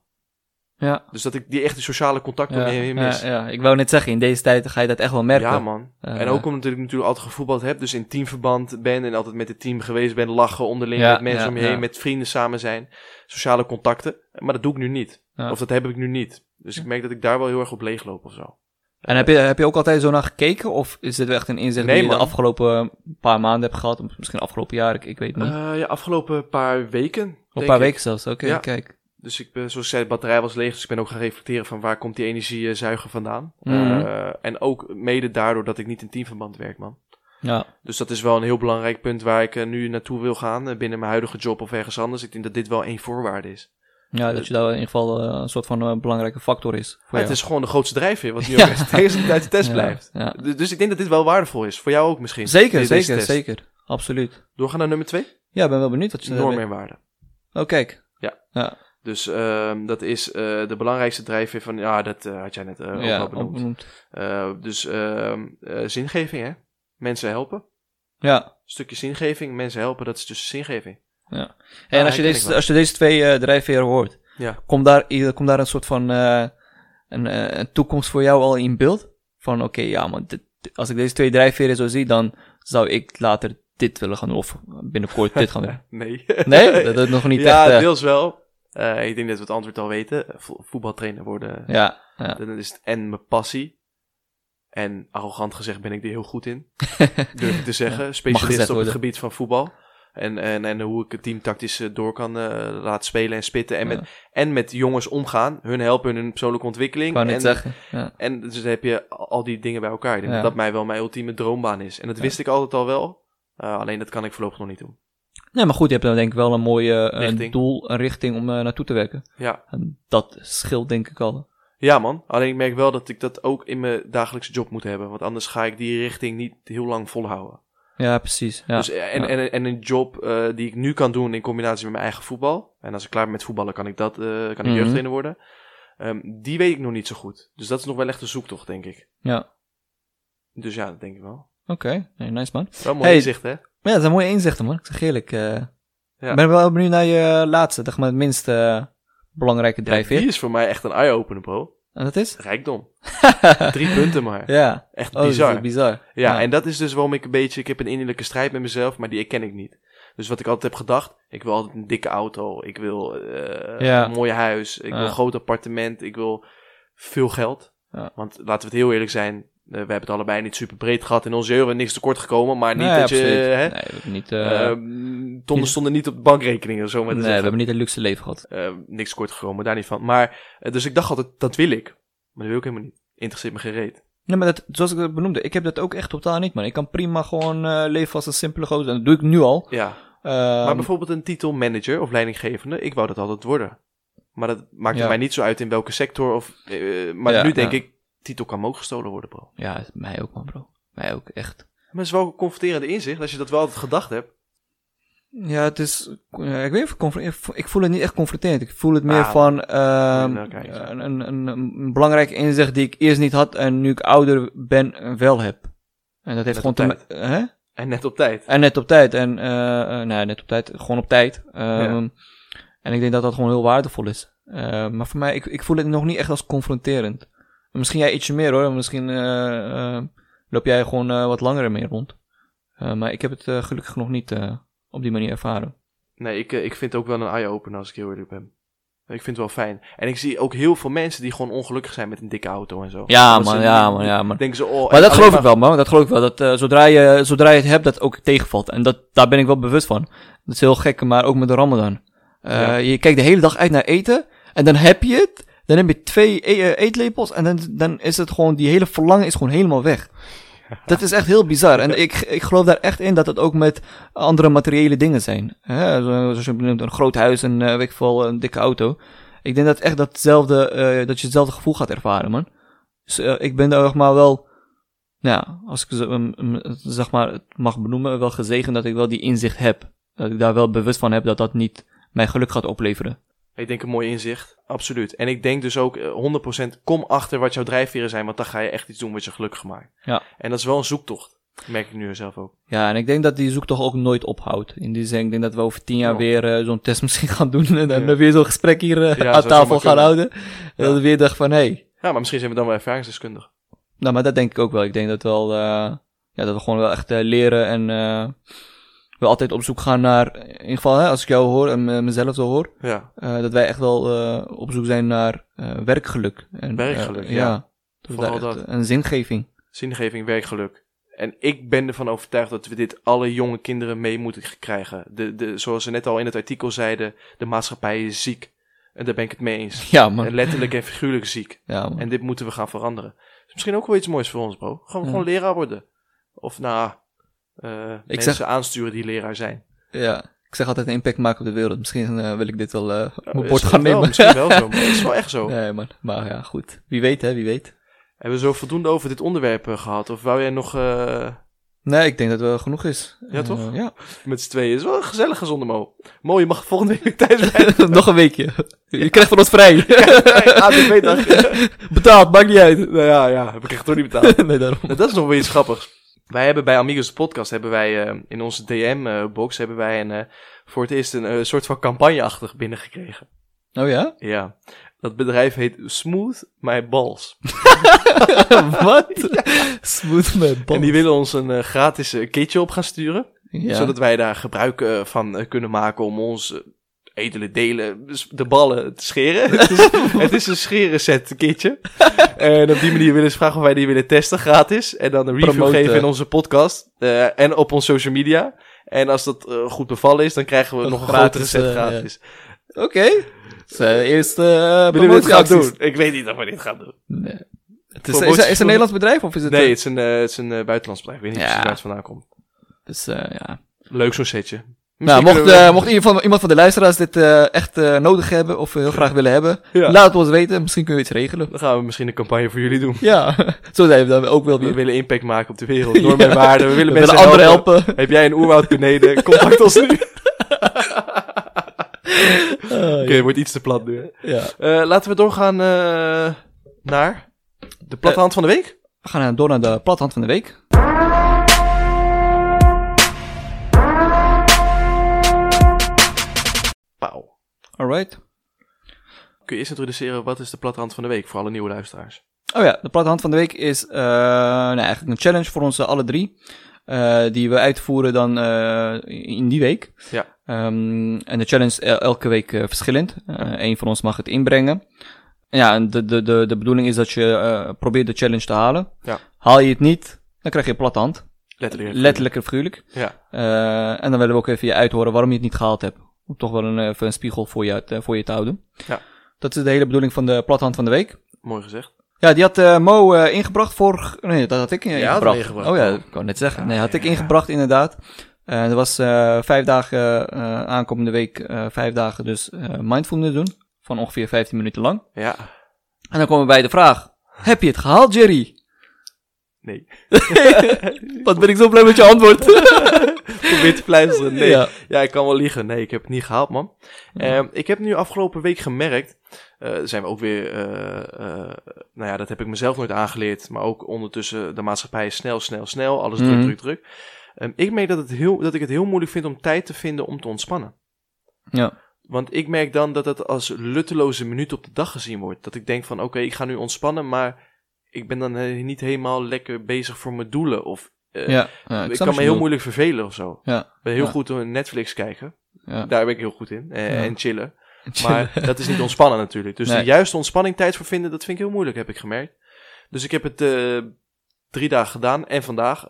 Ja. Dus dat ik die echte sociale contacten Ja, mee mis. ja, ja, ik wou net zeggen, in deze tijd ga je dat echt wel merken. Ja, man. En ook omdat ik natuurlijk altijd gevoetbald heb, dus in teamverband ben en altijd met het team geweest ben, lachen onderling Ja, met mensen om je heen, met vrienden samen zijn, sociale contacten. Maar dat doe ik nu niet. Of dat heb ik nu niet. Dus ik merk dat ik daar wel heel erg op leegloop of zo. En heb je, heb je ook altijd zo naar gekeken? Of is dit echt een inzicht Nee, die je de afgelopen paar maanden hebt gehad? Of misschien afgelopen jaar, ik, ik weet niet. Eh, ja, afgelopen paar weken. een paar ik. weken zelfs, oké, Ja. kijk. Dus ik ben, zoals ik zei, de batterij was leeg. Dus ik ben ook gaan reflecteren van waar komt die energiezuiger vandaan. Mhm. Eh, en ook mede daardoor dat ik niet in teamverband werk, man. Ja, Dus dat is wel een heel belangrijk punt waar ik eh, nu naartoe wil gaan. eh, binnen mijn huidige job of ergens anders. Ik denk dat dit wel één voorwaarde is. ja dat je daar in ieder geval eh, een soort van eh, belangrijke factor is. Voor het is gewoon de grootste drijfveer. Wat [laughs] nu Ja. ook echt tegen de test Ja, blijft. Ja. Du- Dus ik denk dat dit wel waardevol is. Voor jou ook misschien. Zeker, zeker, zeker. Absoluut. Doorgaan naar nummer twee. Ja, ik ben wel benieuwd wat je... Normen en waarden. Oh, kijk. Ja. Ja, Dus ehm, dat is eh, de belangrijkste drijfveer van... Ja, dat eh, had jij net eh, ook ja al benoemd. dus ehm, eh, zingeving, hè? Mensen helpen. Ja. Stukje zingeving, mensen helpen, dat is dus zingeving. En Ah, als, je deze, als je deze twee eh, drijfveren hoort, Ja. komt daar, komt daar een soort van eh, een, een toekomst voor jou al in beeld? Van oké, ja dit- als ik deze twee drijfveren zo zie, dan zou ik later dit willen gaan doen. Of binnenkort dit gaan doen. [laughs] Nee. Nee, [laughs] dat is nog niet ja, echt... eh, deels wel. Eh, ik denk dat we het antwoord al weten. Vo- voetbaltrainer worden, ja, ja. dan is het en mijn passie. En arrogant gezegd ben ik er heel goed in. [laughs] Durf ik te zeggen. Specialist op het gebied van voetbal. En, en, en hoe ik het team tactisch eh, door kan eh, laten spelen en spitten. En, Ja. met, en met jongens omgaan. Hun helpen in hun persoonlijke Ik ontwikkeling. net en, zeggen. Ja. En dus dan heb je al die dingen bij elkaar. Ik denk Ja. dat dat mij wel mijn ultieme droombaan is. En dat wist ik altijd al wel. Alleen dat kan ik voorlopig nog niet doen. Nee, maar goed, je hebt dan denk ik wel een mooie eh, Richting. doel, een richting om eh, naartoe te werken. Ja. En dat scheelt denk ik al. ja, man. Alleen ik merk wel dat ik dat ook in mijn dagelijkse job moet hebben. Want anders ga ik die richting niet heel lang volhouden. Ja, precies. Ja. Dus, eh, en, Ja. en, en een job eh, die ik nu kan doen in combinatie met mijn eigen voetbal. En als ik klaar ben met voetballen, kan ik dat, eh, kan ik Mhm. jeugdtrainer worden. Ehm, die weet ik nog niet zo goed. Dus dat is nog wel echt een zoektocht, denk ik. ja. Dus ja, dat denk ik wel. Oké, nee, nice man. Wel mooi Hey. inzicht, hè? Ja, dat zijn mooie inzichten man. Ik zeg eerlijk. Ja. Ik ben wel benieuwd naar je laatste, zeg maar het minst eh, belangrijke Ja, drijfveer. die is voor mij echt een eye-opener, bro. En dat is? Rijkdom. [laughs] Drie punten maar. ja. Echt Oh, dat bizar. is bizar. Ja, Ja. en dat is dus waarom ik een beetje... Ik heb een innerlijke strijd met mezelf, maar die erken ik niet. Dus wat ik altijd heb gedacht... Ik wil altijd een dikke auto. Ik wil Ja. een mooi huis. Ik wil een groot appartement. Ik wil veel geld. Ja. Want laten we het heel eerlijk zijn... eh, we hebben het allebei niet super breed gehad in onze euro. Niks tekort gekomen. Maar niet Nee, dat je... Hè, Nee, niet, eh, Ehm, tonnen stonden niet op de bankrekeningen, zo maar nee, we hebben niet een luxe leven gehad. Eh, niks kort gekomen, daar niet van. Maar, dus ik dacht altijd, dat wil ik. Maar dat wil ik helemaal niet. Interesseert me geen reet. Nee, maar dat, zoals ik het benoemde, ik heb dat ook echt totaal niet, man. Ik kan prima gewoon leven als een simpele gozer. En dat doe ik nu al. Ja. Ehm, maar bijvoorbeeld een titel manager of leidinggevende, ik wou dat altijd worden. Maar dat maakt Ja. mij niet zo uit in welke sector. Of, maar Ja, nu denk ja. ik, titel kan ook gestolen worden, bro. Ja, mij ook, man, bro. Mij ook, echt. Maar het is wel een confronterende inzicht, als je dat wel altijd gedacht hebt. Ja, het is... ja, ik weet niet of ik voel het niet echt confronterend. Ik voel het meer Ah, van... ehm, nou, een, een, een, een belangrijk inzicht die ik eerst niet had en nu ik ouder ben wel heb. En dat heeft Net gewoon op te hè? En net op tijd. En net op tijd. En, eh eh, nee, net op tijd. Gewoon op tijd. Ehm, En ik denk dat dat gewoon heel waardevol is. Eh, maar voor mij, ik, ik voel het nog niet echt als confronterend. Misschien jij ietsje meer hoor. Misschien eh, eh, loop jij gewoon eh, wat langer ermee rond. Maar ik heb het gelukkig nog niet op die manier ervaren. Nee, ik, ik vind het ook wel een eye-opener als ik heel eerlijk ben. Ik vind het wel fijn. En ik zie ook heel veel mensen die gewoon ongelukkig zijn met een dikke auto en zo. Ja Omdat man, ja man, ja man. Denken ze, oh, Maar dat geloof ik wel man. Dat geloof ik wel. Dat zodra, je, zodra je het hebt, dat ook tegenvalt. En dat, daar ben ik wel bewust van. Dat is heel gek, maar ook met de ramadan. Ja. Je kijkt de hele dag uit naar eten. En dan heb je het. Dan heb je twee e- eh, eetlepels. En dan, dan is het gewoon, die hele verlangen is gewoon helemaal weg. [laughs] Dat is echt heel bizar. En ik, ik geloof daar echt in dat het ook met andere materiële dingen zijn. Hè? Zo- Zoals je benoemt, een groot huis, een, weet ik veel, een dikke auto. Ik denk dat echt datzelfde, eh, dat je hetzelfde gevoel gaat ervaren, man. Dus ik ben daar zeg maar wel, ja, als ik zeg maar het mag benoemen, wel gezegend dat ik wel die inzicht heb. Dat ik daar wel bewust van heb dat dat niet mijn geluk gaat opleveren. Ik denk een mooi inzicht, absoluut. En ik denk dus ook eh, 100% kom achter wat jouw drijfveren zijn, want dan ga je echt iets doen wat je gelukkig maakt. Ja. En dat is wel een zoektocht. Merk ik nu zelf ook. Ja, en ik denk dat die zoektocht ook nooit ophoudt. In die zin, ik denk dat we over tien jaar Ja. weer eh, zo'n test misschien gaan doen. [laughs] En dan Ja. weer zo'n gesprek hier eh, Ja, aan tafel gaan houden. En dat we weer dachten van, hé, hey, Ja, maar misschien zijn we dan wel ervaringsdeskundig. Nou, maar dat denk ik ook wel. Ik denk dat, wel, eh, ja, dat we gewoon wel echt eh, leren en we altijd op zoek gaan naar, in ieder geval hè, als ik jou hoor en me- mezelf zo hoor, Ja, eh, dat wij echt wel eh, op zoek zijn naar eh, werkgeluk. En, Werkgeluk, ja. Dus Vooral echt, dat. Een zingeving. zingeving, werkgeluk. En ik ben ervan overtuigd dat we dit alle jonge kinderen mee moeten krijgen. De, de, zoals ze net al in het artikel zeiden, de maatschappij is ziek. En daar ben ik het mee eens. Ja, man. En letterlijk en figuurlijk ziek. [laughs] Ja, man. En dit moeten we gaan veranderen. Is misschien ook wel iets moois voor ons, bro. Gaan we Ja. gewoon leraar worden. Of nou, mensen zeg- aansturen die leraar zijn. ja. Ik zeg altijd een impact maken op de wereld. Misschien eh, wil ik dit wel eh, op mijn bord gaan wel, nemen. Misschien wel zo, [laughs] maar het is wel echt zo. Nee, man. Maar ja, goed. Wie weet, hè, wie weet. Hebben we zo voldoende over dit onderwerp eh, gehad? Of wou jij nog eh, Nee, ik denk dat het wel genoeg is. Ja, toch? Eh, ja. met z'n tweeën? Het is wel een gezellige zonder Mo. Mo, je mag volgende week thuis [laughs] blijven. Nog een weekje. Je krijgt van ons vrij. [laughs] ATV-dag. Betaald, maakt niet uit. nou ja, ja, heb ik echt toch niet betaald. nee, daarom. Nou, dat is nog wel iets grappigs. Wij hebben bij Amigos podcast, hebben wij eh, in onze DM-box, hebben wij een, eh, voor het eerst een eh, soort van campagneachtig binnengekregen. Oh ja? Ja. Dat bedrijf heet Smooth My Balls. [laughs] Wat? Smooth met bal. En die willen ons een eh, gratis eh, kitje op gaan sturen. Ja. Zodat wij daar gebruik eh, van eh, kunnen maken om ons eh, edele delen, de ballen te scheren. [laughs] het, is, het is een scheren set kitje. en op die manier willen ze vragen of wij die willen testen, gratis. En dan een review Promoten. geven in onze podcast. eh, en op onze social media. En als dat eh, goed bevallen is, dan krijgen we Een nog een grotere set eh, gratis. Oké. Dus, eh, eerste Willen we dit gaan doen? Ik weet niet of we dit gaan doen. Nee. Het is, is, het een Nederlands bedrijf of is het... Nee, eh, het is een, het is een buitenlands bedrijf. Ik weet niet Ja. precies waar het vandaan komt. Dus, ja. Leuk zo'n setje. Nou, mocht, we- eh, mocht iemand van, iemand van de luisteraars dit eh, echt eh, nodig hebben of heel graag willen hebben, Ja. laat het ons weten. Misschien kunnen we iets regelen. Dan gaan we misschien een campagne voor jullie doen. Ja, [laughs] zo zijn we dan ook wel We willen impact maken op de wereld. [laughs] Normen en waarden. We willen We mensen willen helpen. helpen. Heb jij een oerwoud beneden? Contact ons nu. [laughs] Ah, Oké, wordt iets te plat nu. hè. ja. Laten we doorgaan naar de platte hand van de week. We gaan door naar de plathand van de week. Alright. Kun je eerst introduceren wat is de platte hand van de week voor alle nieuwe luisteraars? Oh ja, de platte hand van de week is eh, nou, eigenlijk een challenge voor ons alle drie. eh, die we uitvoeren dan eh, in die week. Ja. Ehm, en de challenge is el- elke week verschillend. Eén van ons mag het inbrengen. Ja, en de, de, de, de bedoeling is dat je probeert de challenge te halen. Ja. Haal je het niet, dan krijg je een platte hand. Letterlijk. Letterlijk en figuurlijk. Ja. En dan willen we ook even je uithoren waarom je het niet gehaald hebt. Om toch wel een, even een spiegel voor je, eh, voor je te houden. Ja. Dat is de hele bedoeling van de platte hand van de week. Mooi gezegd. Ja, die had eh, Mo eh, ingebracht vorig... Nee, dat had ik eh, Ja, ingebracht. ingebracht. Oh ja, ik wou net zeggen. Ja, nee, had ik ingebracht inderdaad. Eh er was eh, vijf dagen eh, aankomende week, eh, vijf dagen dus eh, mindfulness doen. Van ongeveer 15 minuten lang. Ja. En dan komen we bij de vraag. Heb je het gehaald, Jerry? Nee. [laughs] Wat ben ik zo blij met je antwoord. [laughs] Probeer te fluisteren. Nee. Ja. Ja. ik kan wel liegen. Nee, ik heb het niet gehaald, man. Ehm, ik heb nu afgelopen week gemerkt. eh, zijn we ook weer. eh, nou ja, dat heb ik mezelf nooit aangeleerd. Maar ook ondertussen de maatschappij is snel, snel, snel. Alles druk, Mhm. druk, druk. Ehm, ik merk dat, het heel, dat ik het heel moeilijk vind om tijd te vinden om te ontspannen. Ja. Want ik merk dan dat het als lutteloze minuut op de dag gezien wordt. Dat ik denk van oké, ik ga nu ontspannen, maar ik ben dan eh, niet helemaal lekker bezig voor mijn doelen. Of eh, ja. ja ik kan me heel moeilijk vervelen of zo. Ja. Ik ben heel goed in Netflix kijken. Ja. Daar ben ik heel goed in. Eh. En chillen. [laughs] Maar dat is niet ontspannen natuurlijk. Dus Nee. de juiste ontspanning tijd voor vinden, dat vind ik heel moeilijk, heb ik gemerkt. Dus ik heb het drie dagen gedaan. En vandaag,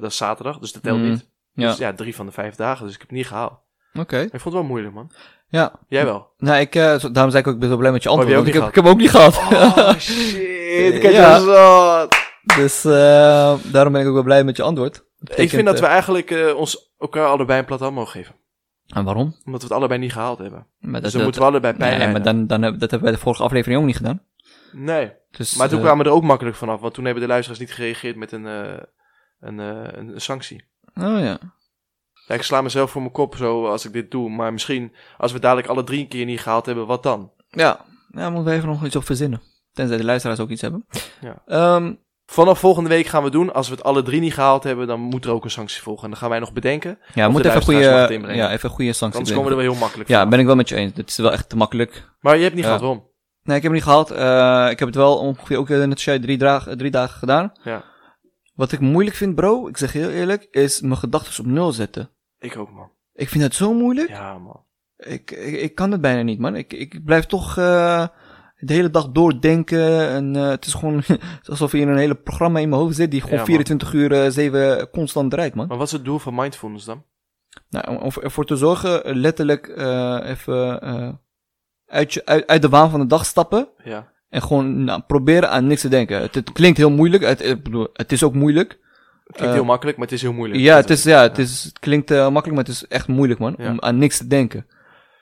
dat is zaterdag, dus dat telt Mhm. niet. Ja. Dus ja, drie van de vijf dagen. Dus ik heb het niet gehaald. Oké. Ik vond het wel moeilijk, man. Ja. Jij wel? Nou, ik, daarom zei ik ook, ik ben zo blij met je Oh, antwoord. je ook want ik, heb, ik heb hem ook niet gehad. Oh, shit. Kijk, ja. Dus eh, daarom ben ik ook wel blij met je antwoord. Ik vind dat eh, we eigenlijk eh, ons elkaar allebei een plat hand mogen geven. En waarom? Omdat we het allebei niet gehaald hebben. Maar dus dan moeten we allebei pijn Nee, maar dan, dan, dat hebben wij de vorige aflevering ook niet gedaan. Nee. Dus, Maar toen eh, kwamen we er ook makkelijk vanaf. Want toen hebben de luisteraars niet gereageerd met een, eh, een, eh, een, een sanctie. Oh ja. Ja, ik sla mezelf voor mijn kop zo als ik dit doe. Maar misschien als we dadelijk alle drie een keer niet gehaald hebben, wat dan? Ja, ja moeten we even nog iets op verzinnen. Tenzij de luisteraars ook iets hebben. Ja. Ehm, Vanaf volgende week gaan we doen. Als we het alle drie niet gehaald hebben, dan moet er ook een sanctie volgen. En dan gaan wij nog bedenken. Ja, Of moet de even het goede, ja, even goede sanctie Anders komen we er wel heel makkelijk Ja, vanaf. ben ik wel met je eens. Dit is wel echt te makkelijk. Maar je hebt niet Ja. gehad, waarom? Nee, ik heb het niet gehaald. Eh, ik heb het wel ongeveer ook eh, net als jij drie, dagen drie dagen gedaan. Ja. Wat ik moeilijk vind, bro, ik zeg heel eerlijk, is mijn gedachten op nul zetten. Ik ook, man. Ik vind het zo moeilijk. Ja, man. Ik, ik, ik kan het bijna niet, man. Ik, ik blijf toch eh, de hele dag doordenken. En eh, het is gewoon [laughs] alsof je in een hele programma in mijn hoofd zit die gewoon Ja, man. 24 uur eh 7 constant draait, man. Maar wat is het doel van mindfulness dan? Nou, om- ervoor te zorgen, eh, letterlijk eh, even uit, je, uit, uit de waan van de dag stappen. Ja. En gewoon nou, proberen aan niks te denken. Het, het klinkt heel moeilijk. Het, ik bedoel, het is ook moeilijk. Het klinkt heel makkelijk, maar het is heel moeilijk. Ja, het, is, ja, het, is, het klinkt makkelijk, maar het is echt moeilijk, man. Ja. Om aan niks te denken.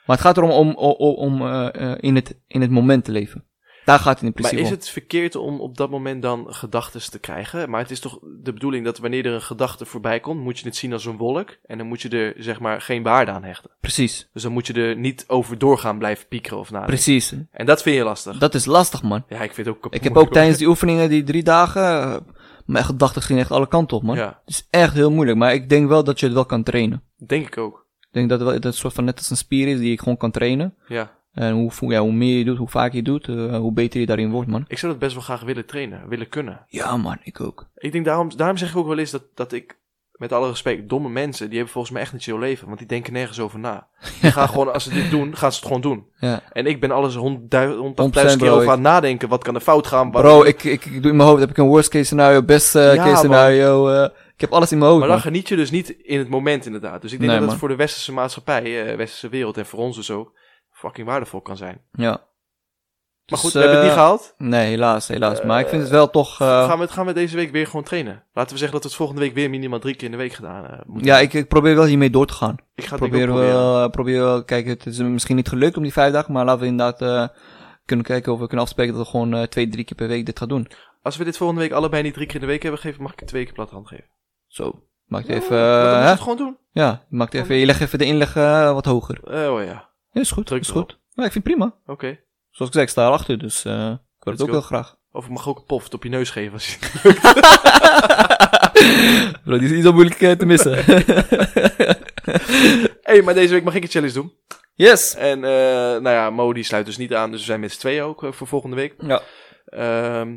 Maar het gaat erom om, om, om, eh, eh, in, het, in het moment te leven. Daar gaat het in Maar principe is om. het verkeerd om op dat moment dan gedachten te krijgen? Maar het is toch de bedoeling dat wanneer er een gedachte voorbij komt, moet je het zien als een wolk. En dan moet je er zeg maar geen waarde aan hechten. Precies. Dus dan moet je er niet over doorgaan blijven piekeren of nadenken. Precies. En dat vind je lastig. Dat is lastig, man. Ja, ik vind het ook kapot Ik heb ook tijdens die oefeningen, die drie dagen, eh, mijn gedachten gingen echt alle kanten op, man. Ja, Het is echt heel moeilijk, maar ik denk wel dat je het wel kan trainen. denk ik ook. Ik denk dat het wel dat een soort van net als een spier is die ik gewoon kan trainen. Ja. En hoe, ja, hoe meer je doet, hoe vaker je doet, eh, hoe beter je daarin wordt, man. Ik zou dat best wel graag willen trainen, willen kunnen. Ja, man, ik ook. Ik denk daarom, daarom zeg ik ook wel eens dat, dat ik, met alle respect, domme mensen, die hebben volgens mij echt een chill leven. Want die denken nergens over na. [laughs] Die gaan gewoon, als ze dit doen, gaan ze het gewoon doen. Ja. En ik ben alles honderdduizend 100% keer over aan het nadenken. Wat kan er fout gaan? Wat... Bro, ik, ik, ik doe in mijn hoofd, heb ik een worst case scenario, best eh, Ja, case scenario. eh, ik heb alles in mijn hoofd, Maar dan geniet je dus niet in het moment inderdaad. Dus ik denk Nee, dat man. het voor de westerse maatschappij, eh, westerse wereld en voor ons dus ook, fucking waardevol kan zijn. Ja. Maar Dus, goed, we hebben het eh, niet gehaald. Nee, helaas, helaas. maar ik vind het wel toch... eh, gaan, we, gaan we deze week weer gewoon trainen? Laten we zeggen dat we het volgende week weer minimaal drie keer in de week gedaan eh, moeten. ja, ik, ik probeer wel hiermee door te gaan. ik ga het proberen. wel, eh, probeer wel, kijk, het is misschien niet gelukt om die vijf dagen, maar laten we inderdaad eh, kunnen kijken of we kunnen afspreken dat we gewoon eh, twee, drie keer per week dit gaan doen. Als we dit volgende week allebei niet drie keer in de week hebben gegeven, mag ik het twee keer plat hand geven. Zo. Maak Ja, even, maar dan eh, moet je hè? het gewoon doen. Ja, maak even, je legt even de inleg eh, wat hoger. Eh, oh ja, Ja, is goed, Druk is erop. goed. Ja, ik vind het prima. oké. Zoals ik zei, ik sta erachter, dus eh, ik wil het Let's ook go. wel graag. Of ik mag ook een poft op je neus geven als je... [laughs] Bro, die is niet zo moeilijk eh, te missen. [laughs] hey, maar deze week mag ik een challenge doen. yes! En eh, nou ja, Mo die sluit dus niet aan, dus we zijn met z'n tweeën ook eh, voor volgende week. Ja. Ehm,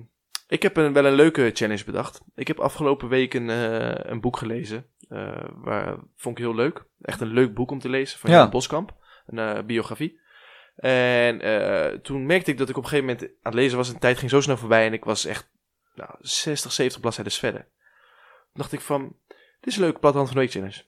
ik heb een, wel een leuke challenge bedacht. Ik heb afgelopen week een, eh, een boek gelezen. eh, waar, vond ik heel leuk. Echt een leuk boek om te lezen van Ja. Jan Boskamp. Een eh, biografie. En toen merkte ik dat ik op een gegeven moment aan het lezen was. En de tijd ging zo snel voorbij. En ik was echt nou, 60, 70 bladzijden verder. Toen dacht ik van, dit is een leuke plathand van de week challenge.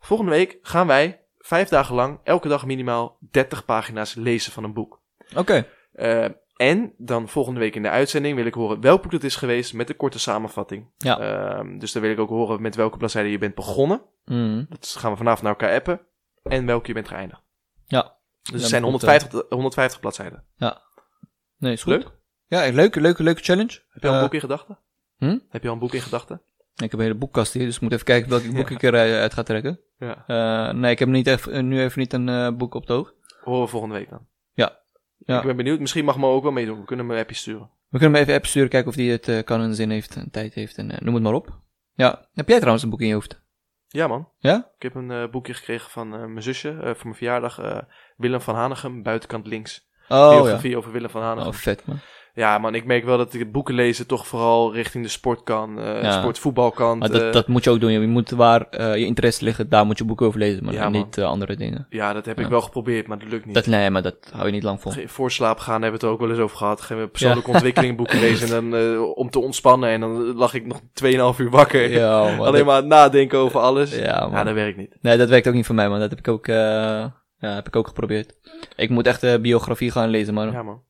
Volgende week gaan wij vijf dagen lang, elke dag minimaal 30 pagina's lezen van een boek. Oké. Eh, en dan volgende week in de uitzending wil ik horen welk boek het is geweest met een korte samenvatting. Ja. Ehm, dus dan wil ik ook horen met welke bladzijde je bent begonnen. Mm. Dat gaan we vanavond naar elkaar appen. En welke je bent geëindigd. Ja. Dus het Ja, zijn dat klopt, 150, 150 bladzijden. Nee, is goed. Leuk. Ja, leuke, leuke, leuke challenge. Heb je al een Eh, boek in gedachten? hm? Heb je al een boek in gedachten? Ik heb een hele boekkast hier, dus ik moet even kijken welke [laughs] boek Ja. ik eruit ga trekken. Ja. Eh, nee, ik heb niet even, nu even niet een eh, boek op het oog. Horen we volgende week dan. Ja. Ja. Ik ben benieuwd. Misschien mag Mo ook wel meedoen. We kunnen hem een appje sturen. We kunnen hem even app sturen, kijken of hij het eh, kan en zin heeft en tijd heeft en eh, noem het maar op. Ja, heb jij trouwens een boek in je hoofd? Ja, man. Ja? Ik heb een eh, boekje gekregen van mijn zusje voor mijn verjaardag. Willem van Hanegem, buitenkant links. Oh Biografie over Willem van ja. Hanegem. Oh, vet man. Ja, man, ik merk wel dat ik boeken lezen toch vooral richting de sport kan. eh Ja. Sportvoetbalkant. Maar dat, eh, dat moet je ook doen. Je moet waar eh, je interesse ligt, daar moet je boeken over lezen, maar Ja, niet andere dingen. Ja, dat heb Ja. ik wel geprobeerd, maar dat lukt niet. Dat, nee, maar dat hou je niet lang vol. Voor slaap gaan hebben we het er ook wel eens over gehad. We persoonlijke ontwikkeling boeken [laughs] lezen en dan, om te ontspannen. En dan lag ik nog 2,5 uur wakker. Man, [laughs] Alleen dat- maar nadenken over alles. Ja, Ja, man. dat werkt niet. Nee, dat werkt ook niet voor mij, man. Dat heb ik ook, ja, heb ik ook geprobeerd. Ik moet echt biografie gaan lezen, man. Ja, man.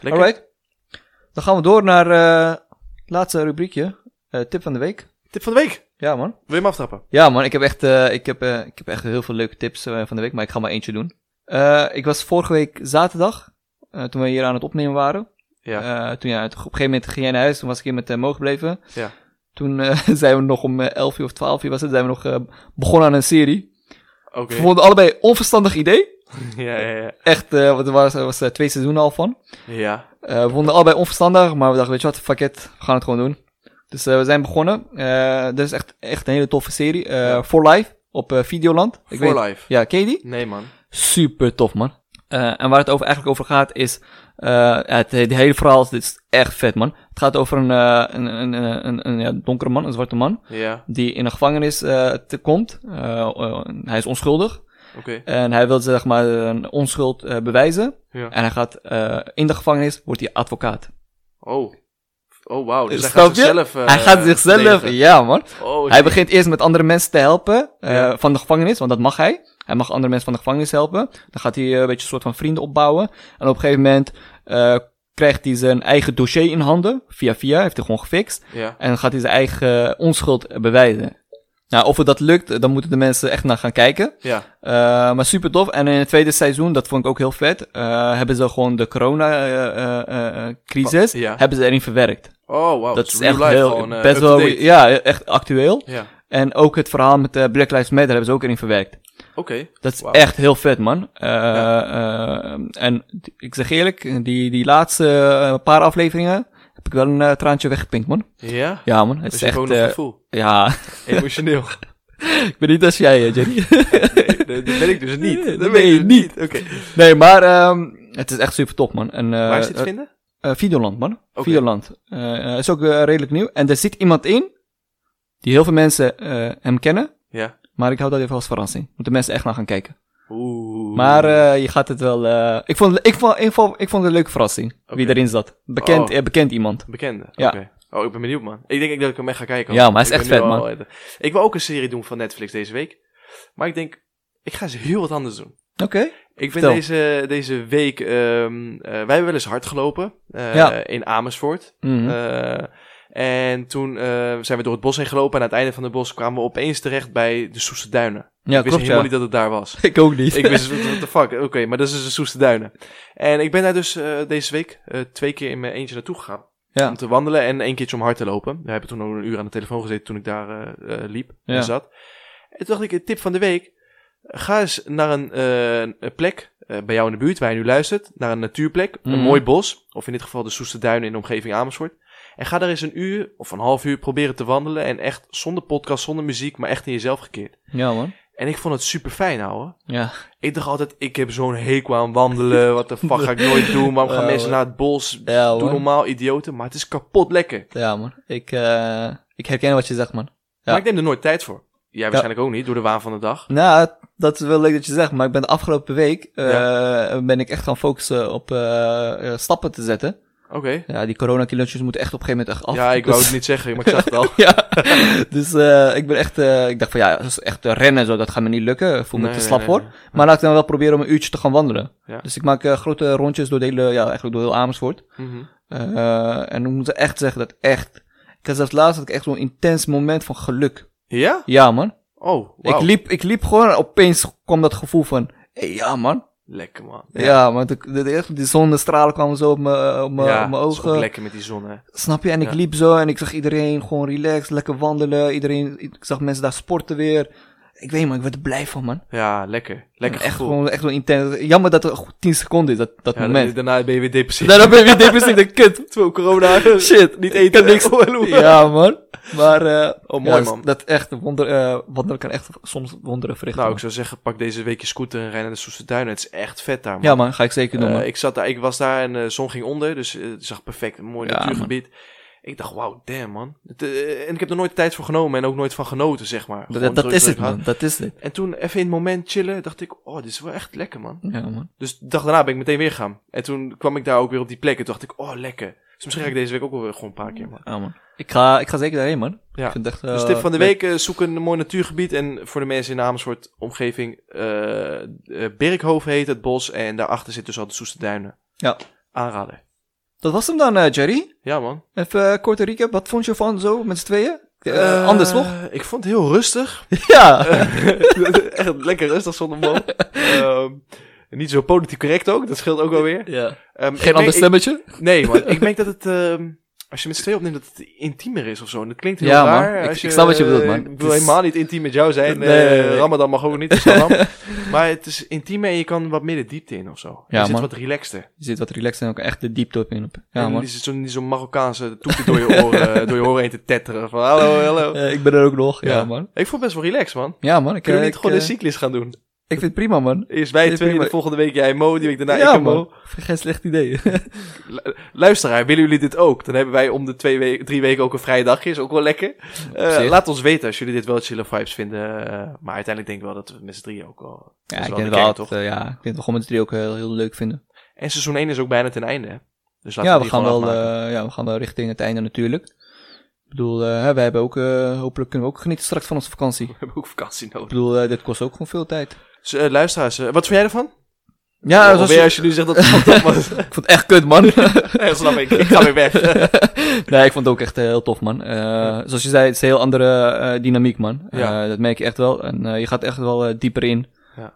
Lekker. Alright. Dan gaan we door naar eh, het laatste rubriekje. Eh, tip van de week. Tip van de week. Ja, man. Wil je hem aftrappen? Ja, man. Ik heb echt, eh, ik heb, eh, ik heb echt heel veel leuke tips eh, van de week, maar ik ga maar eentje doen. Eh, ik was vorige week zaterdag, eh, toen we hier aan het opnemen waren. Ja. Eh, toen ja, op een gegeven moment ging jij naar huis, toen was ik hier met uh, Mo gebleven. Ja. Toen eh, [laughs] zijn we nog om eh, 11 uur of 12 uur was het, zijn we nog eh, begonnen aan een serie. Oké. We vonden allebei onverstandig idee. [laughs] Ja, ja, ja. Echt, want er was, er was eh, twee seizoenen al van. Ja. Eh, we vonden allebei onverstandig, maar we dachten, weet je wat, fuck it, we gaan het gewoon doen. Dus we zijn begonnen. Dat is echt, echt een hele toffe serie. Ja. For Life op Videoland. Ik For weet- life. Ja, ken je die? Nee, man. Super tof, man. En waar het over, eigenlijk over gaat is... het, het hele verhaal is, dit is echt vet, man. Het gaat over een, een, een, een, een, een ja, donkere man, een zwarte man... Ja, die in een gevangenis te komt. Hij is onschuldig. En hij wil zeg maar een onschuld eh, bewijzen. Ja. En hij gaat eh, in de gevangenis, wordt hij advocaat. Oh. Oh, wauw. Dus hij gaat je? zichzelf... eh, hij gaat zichzelf, ja man. Oh, Hij begint eerst met andere mensen te helpen Ja. van de gevangenis, want dat mag hij. Hij mag andere mensen van de gevangenis helpen. Dan gaat hij een beetje een soort van vrienden opbouwen. En op een gegeven moment krijgt hij zijn eigen dossier in handen. Via via, heeft hij gewoon gefixt. Ja. En dan gaat hij zijn eigen onschuld bewijzen. Nou, of het dat lukt, dan moeten de mensen echt naar gaan kijken. Ja. Eh, maar super tof. En in het tweede seizoen, dat vond ik ook heel vet, eh, hebben ze gewoon de corona-crisis, Oh, ja. hebben ze erin verwerkt. Oh, wow. dat is echt heel, gewoon, eh, best wel, ja, echt actueel. Ja. En ook het verhaal met eh, Black Lives Matter hebben ze ook erin verwerkt. Oké. Dat is echt heel vet, man. Eh, Ja. eh, en ik zeg eerlijk, die, die laatste eh, paar afleveringen ik wel een eh, traantje weggepinkt, man. Ja? Ja, man. Het is hebt echt, eh, gevoel. ja, [laughs] Emotioneel. ik ben niet als jij, eh, Jerry. [laughs] nee, dat ben ik dus niet. Dat Dat ben je dus niet. Oké. nee, maar ehm, het is echt super top, man. En, Waar is dit vinden? eh, Videoland, man. Oké. Videoland. Eh, is ook redelijk nieuw. En er zit iemand in, die heel veel mensen hem kennen. Ja. Maar ik hou dat even als verrassing. Moeten mensen echt naar gaan kijken. Oeh. Maar eh, je gaat het wel... eh, ik, vond, ik, vond, ik, vond, ik vond het een leuke verrassing. Wie erin zat. Bekend, Oh. eh, bekend iemand. Bekende? Ja. Oh, ik ben benieuwd, man. Ik denk dat ik hem echt ga kijken. Ja, maar hij is echt vet, al- man. Ik wil ook een serie doen van Netflix deze week. Maar ik denk, ik ga eens heel wat anders doen. Oké. Ik ben Vertel. deze, deze week... ehm, eh, wij hebben wel eens hard gelopen. Ja. In Amersfoort. Eh, en toen eh, zijn we door het bos heen gelopen. En aan het einde van het bos kwamen we opeens terecht bij de Soeste Duinen. ja, ik wist klopt, helemaal ja. niet dat het daar was. [laughs] Ik ook niet. ik wist, what the fuck, oké, maar dat is dus de Soeste Duinen. En ik ben daar dus eh, deze week eh, twee keer in mijn eentje naartoe gegaan. ja. Om te wandelen en één keertje om hard te lopen. We hebben toen ook een uur aan de telefoon gezeten toen ik daar liep Ja. en zat. En toen dacht ik, een tip van de week. Ga eens naar een, plek bij jou in de buurt, waar je nu luistert. Naar een natuurplek, een Mhm. mooi bos. Of in dit geval de Soeste Duinen in de omgeving Amersfoort. En ga daar eens een uur of een half uur proberen te wandelen. En echt zonder podcast, zonder muziek, maar echt in jezelf gekeerd. ja, man. En ik vond het super fijn, ouwe. Ja. Ik dacht altijd, ik heb zo'n hekel aan wandelen. Wat de fuck ga ik nooit [laughs] doen? Waarom gaan Ja, mensen man. naar het bos? Ja, Doe man. normaal, idioten. Maar het is kapot lekker. Ja, man. Ik, eh, ik herken wat je zegt, man. Ja. Maar ik neem er nooit tijd voor. Jij waarschijnlijk ook niet, door de waan van de dag. Nou, dat is wel leuk dat je zegt, maar ik ben de afgelopen week eh, ben ik echt gaan focussen op eh, stappen te zetten. Oké. Ja, die coronakilootjes moeten echt op een gegeven moment echt af. Ja, ik wou Dus- het niet zeggen, maar ik zag het al. [laughs] ja, dus eh, ik ben echt, eh, ik dacht van ja, is echt rennen zo, dat gaat me niet lukken. Ik voel me Nee, te slap nee, voor. nee. Maar laat ik dan wel proberen om een uurtje te gaan wandelen. Ja. Dus ik maak eh, grote rondjes door de hele, ja, eigenlijk door heel Amersfoort. Mhm. Eh, en ik moet echt zeggen dat echt, ik had zelfs laatst had ik echt zo'n intens moment van geluk. Ja? Ja man, Oh, wauw. ik, liep, ik liep gewoon en opeens kwam dat gevoel van, hey, ja man. Lekker, man. Ja, man, de, de, de, die zonnestralen kwamen zo op mijn op mijn- Ja, op mijn ook ogen. lekker met die zon, hè. Snap je? En ik Ja. liep zo en ik zag iedereen gewoon relaxed, lekker wandelen. Iedereen, ik zag mensen daar sporten weer. Ik weet niet, man, ik werd er blij van, man. Ja, lekker. Lekker echt gevoel. gewoon, echt wel intens. Jammer dat goed 10 seconden is, dat, dat Ja, moment. Daarna ben je weer depressief. Daarna ben je weer depressief, ik, kut. [laughs] Terwijl corona. Shit, Niet eten. niks. [laughs] Ja, man. Maar, eh Oh, mooi, ja, man. Dat echt, wonder, eh wandelen kan echt soms wonderen verrichten. Nou, ik zou zeggen, pak deze week je scooter en rij naar de Soeste Duinen. Het is echt vet daar, man. Ja, man, ga ik zeker doen, Eh, man. ik, zat daar, ik was daar en de zon ging onder, dus het zag perfect. Een mooi Ja, natuurgebied. Ik dacht, wauw, damn, man. Het, eh, en ik heb er nooit de tijd voor genomen en ook nooit van genoten, zeg maar. dat Gewoon dat druk, is het, man. Dat is het. En toen even in het moment chillen, dacht ik, oh, dit is wel echt lekker, man. Ja, man. Dus de dag daarna ben ik meteen weer gaan. En toen kwam ik daar ook weer op die plek en toen dacht ik, oh, lekker. Dus misschien ga ik deze week ook wel weer gewoon een paar keer, man. Ja, man. Ik ga, ik ga zeker daarheen, man. Ja. Ik vind echt, Dus eh, tip van de week, eh, zoek een mooi natuurgebied. En voor de mensen in de Amersfoort omgeving, Berkhoven heet het bos. En daarachter zit dus al de Soeste Duinen. Ja. Aanraden. Dat was hem dan, eh, Jerry. Ja, man. Even uh, korte recap. Wat vond je van zo met z'n tweeën? Eh, Eh, anders, toch? Ik vond het heel rustig. [laughs] ja. [laughs] Echt lekker rustig zonder boom. Ehm, niet zo politiek correct ook, dat scheelt ook wel weer. ja. Ehm, Geen ander stemmetje? ik- Nee, man. Ik merk dat het... ehm, als je met z'n tweeën opneemt, dat het intiemer is of zo. En dat klinkt heel Ja, man. raar. Ik- als ik snap wat je bedoelt, eh, man. Ik wil helemaal niet intiem met jou zijn. Nee, Eh, nee, nee. Ramadan mag ook niet. [laughs] Maar het is intiem en je kan wat meer de diepte in of zo. Ja, je zit man. wat relaxter. Je zit wat relaxed en ook echt de diepte op in. Op. Ja, en man. zo'n niet zo'n Marokkaanse toeter door je oren, [laughs] door je oren heen te tetteren. Van hallo, hallo. Eh, ik ben er ook nog. Ja, Ja. man. Ik het best wel relaxed, man. Ja, man. Ik, Kunnen we eh, niet ik, gewoon eh, een cyclus gaan doen? Ik vind het prima, man. Eerst wij twee, prima. de volgende week jij Mo, die week daarna ja, ik en Mo. man. Geen slecht idee. [laughs] Lu- Luisteraar, willen jullie dit ook? Dan hebben wij om de twee we- drie weken ook een vrije dagje. Is ook wel lekker. Eh, laat ons weten als jullie dit wel chille vibes vinden. eh, maar uiteindelijk denk ik wel dat we met z'n drieën ook wel... ja, dat is ik wel denk de wel dat, eh, ja, ik denk dat we met z'n drieën ook heel, heel leuk vinden. En seizoen 1 is ook bijna ten einde. hè? Dus laten Ja we we, gaan wel, eh, ja, we gaan wel richting het einde natuurlijk. Ik bedoel, eh, wij hebben ook, eh, hopelijk kunnen we ook genieten straks van onze vakantie. [laughs] We hebben ook vakantie Ik nodig. bedoel, eh, dit kost ook gewoon veel tijd. Dus, luisteraars, wat vind jij ervan? Ja, Of zoals weer je- als je nu zegt dat het was. [laughs] ik vond het echt kut, man. [laughs] nee, snap ik. Ik ga weer weg. [laughs] nee, ik vond het ook echt eh, heel tof, man. Eh, Zoals je zei, het is een heel andere dynamiek, man. Ja. Dat merk je echt wel. En je gaat echt wel dieper in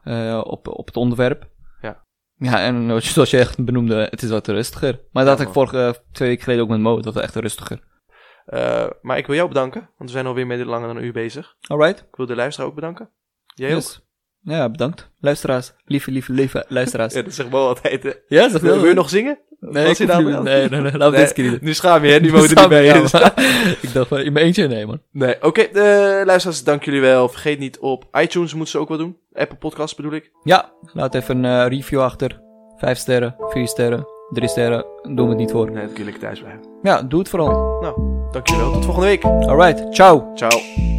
Ja. op, op het onderwerp. Ja. Ja, en zoals je- echt benoemde, het is wat rustiger. Maar dat had ik vorige, twee weken geleden ook met Mo. Dat was echt rustiger. Maar ik wil jou bedanken, want we zijn alweer met langer dan een uur bezig. Alright. Ik wil de luisteraar ook bedanken. Jij ook? Yes. Ja, bedankt. Luisteraars. Lieve, lieve, lieve luisteraars. [laughs] Ja, dat zegt Mo altijd. hè. Ja, zeg Wil, wil je nog zingen? Nee, ik wel? nee, nee, nee, laten we [laughs] Nee, deze keer. Nu schaam je, hè? Nu [laughs] woont er niet bij ja, je. Ik dacht, van, in mijn eentje, nee, man. Nee, oké. eh, luisteraars, dank jullie wel. Vergeet niet op iTunes moeten ze ook wel doen. Apple Podcasts bedoel ik. Ja, laat even een eh, review achter. Vijf sterren, vier sterren, drie sterren. Doen we het niet voor. Nee, dat kun je thuis blijven. Ja, doe het vooral. Nou, dank jullie wel. Tot volgende week. Alright, ciao. Ciao.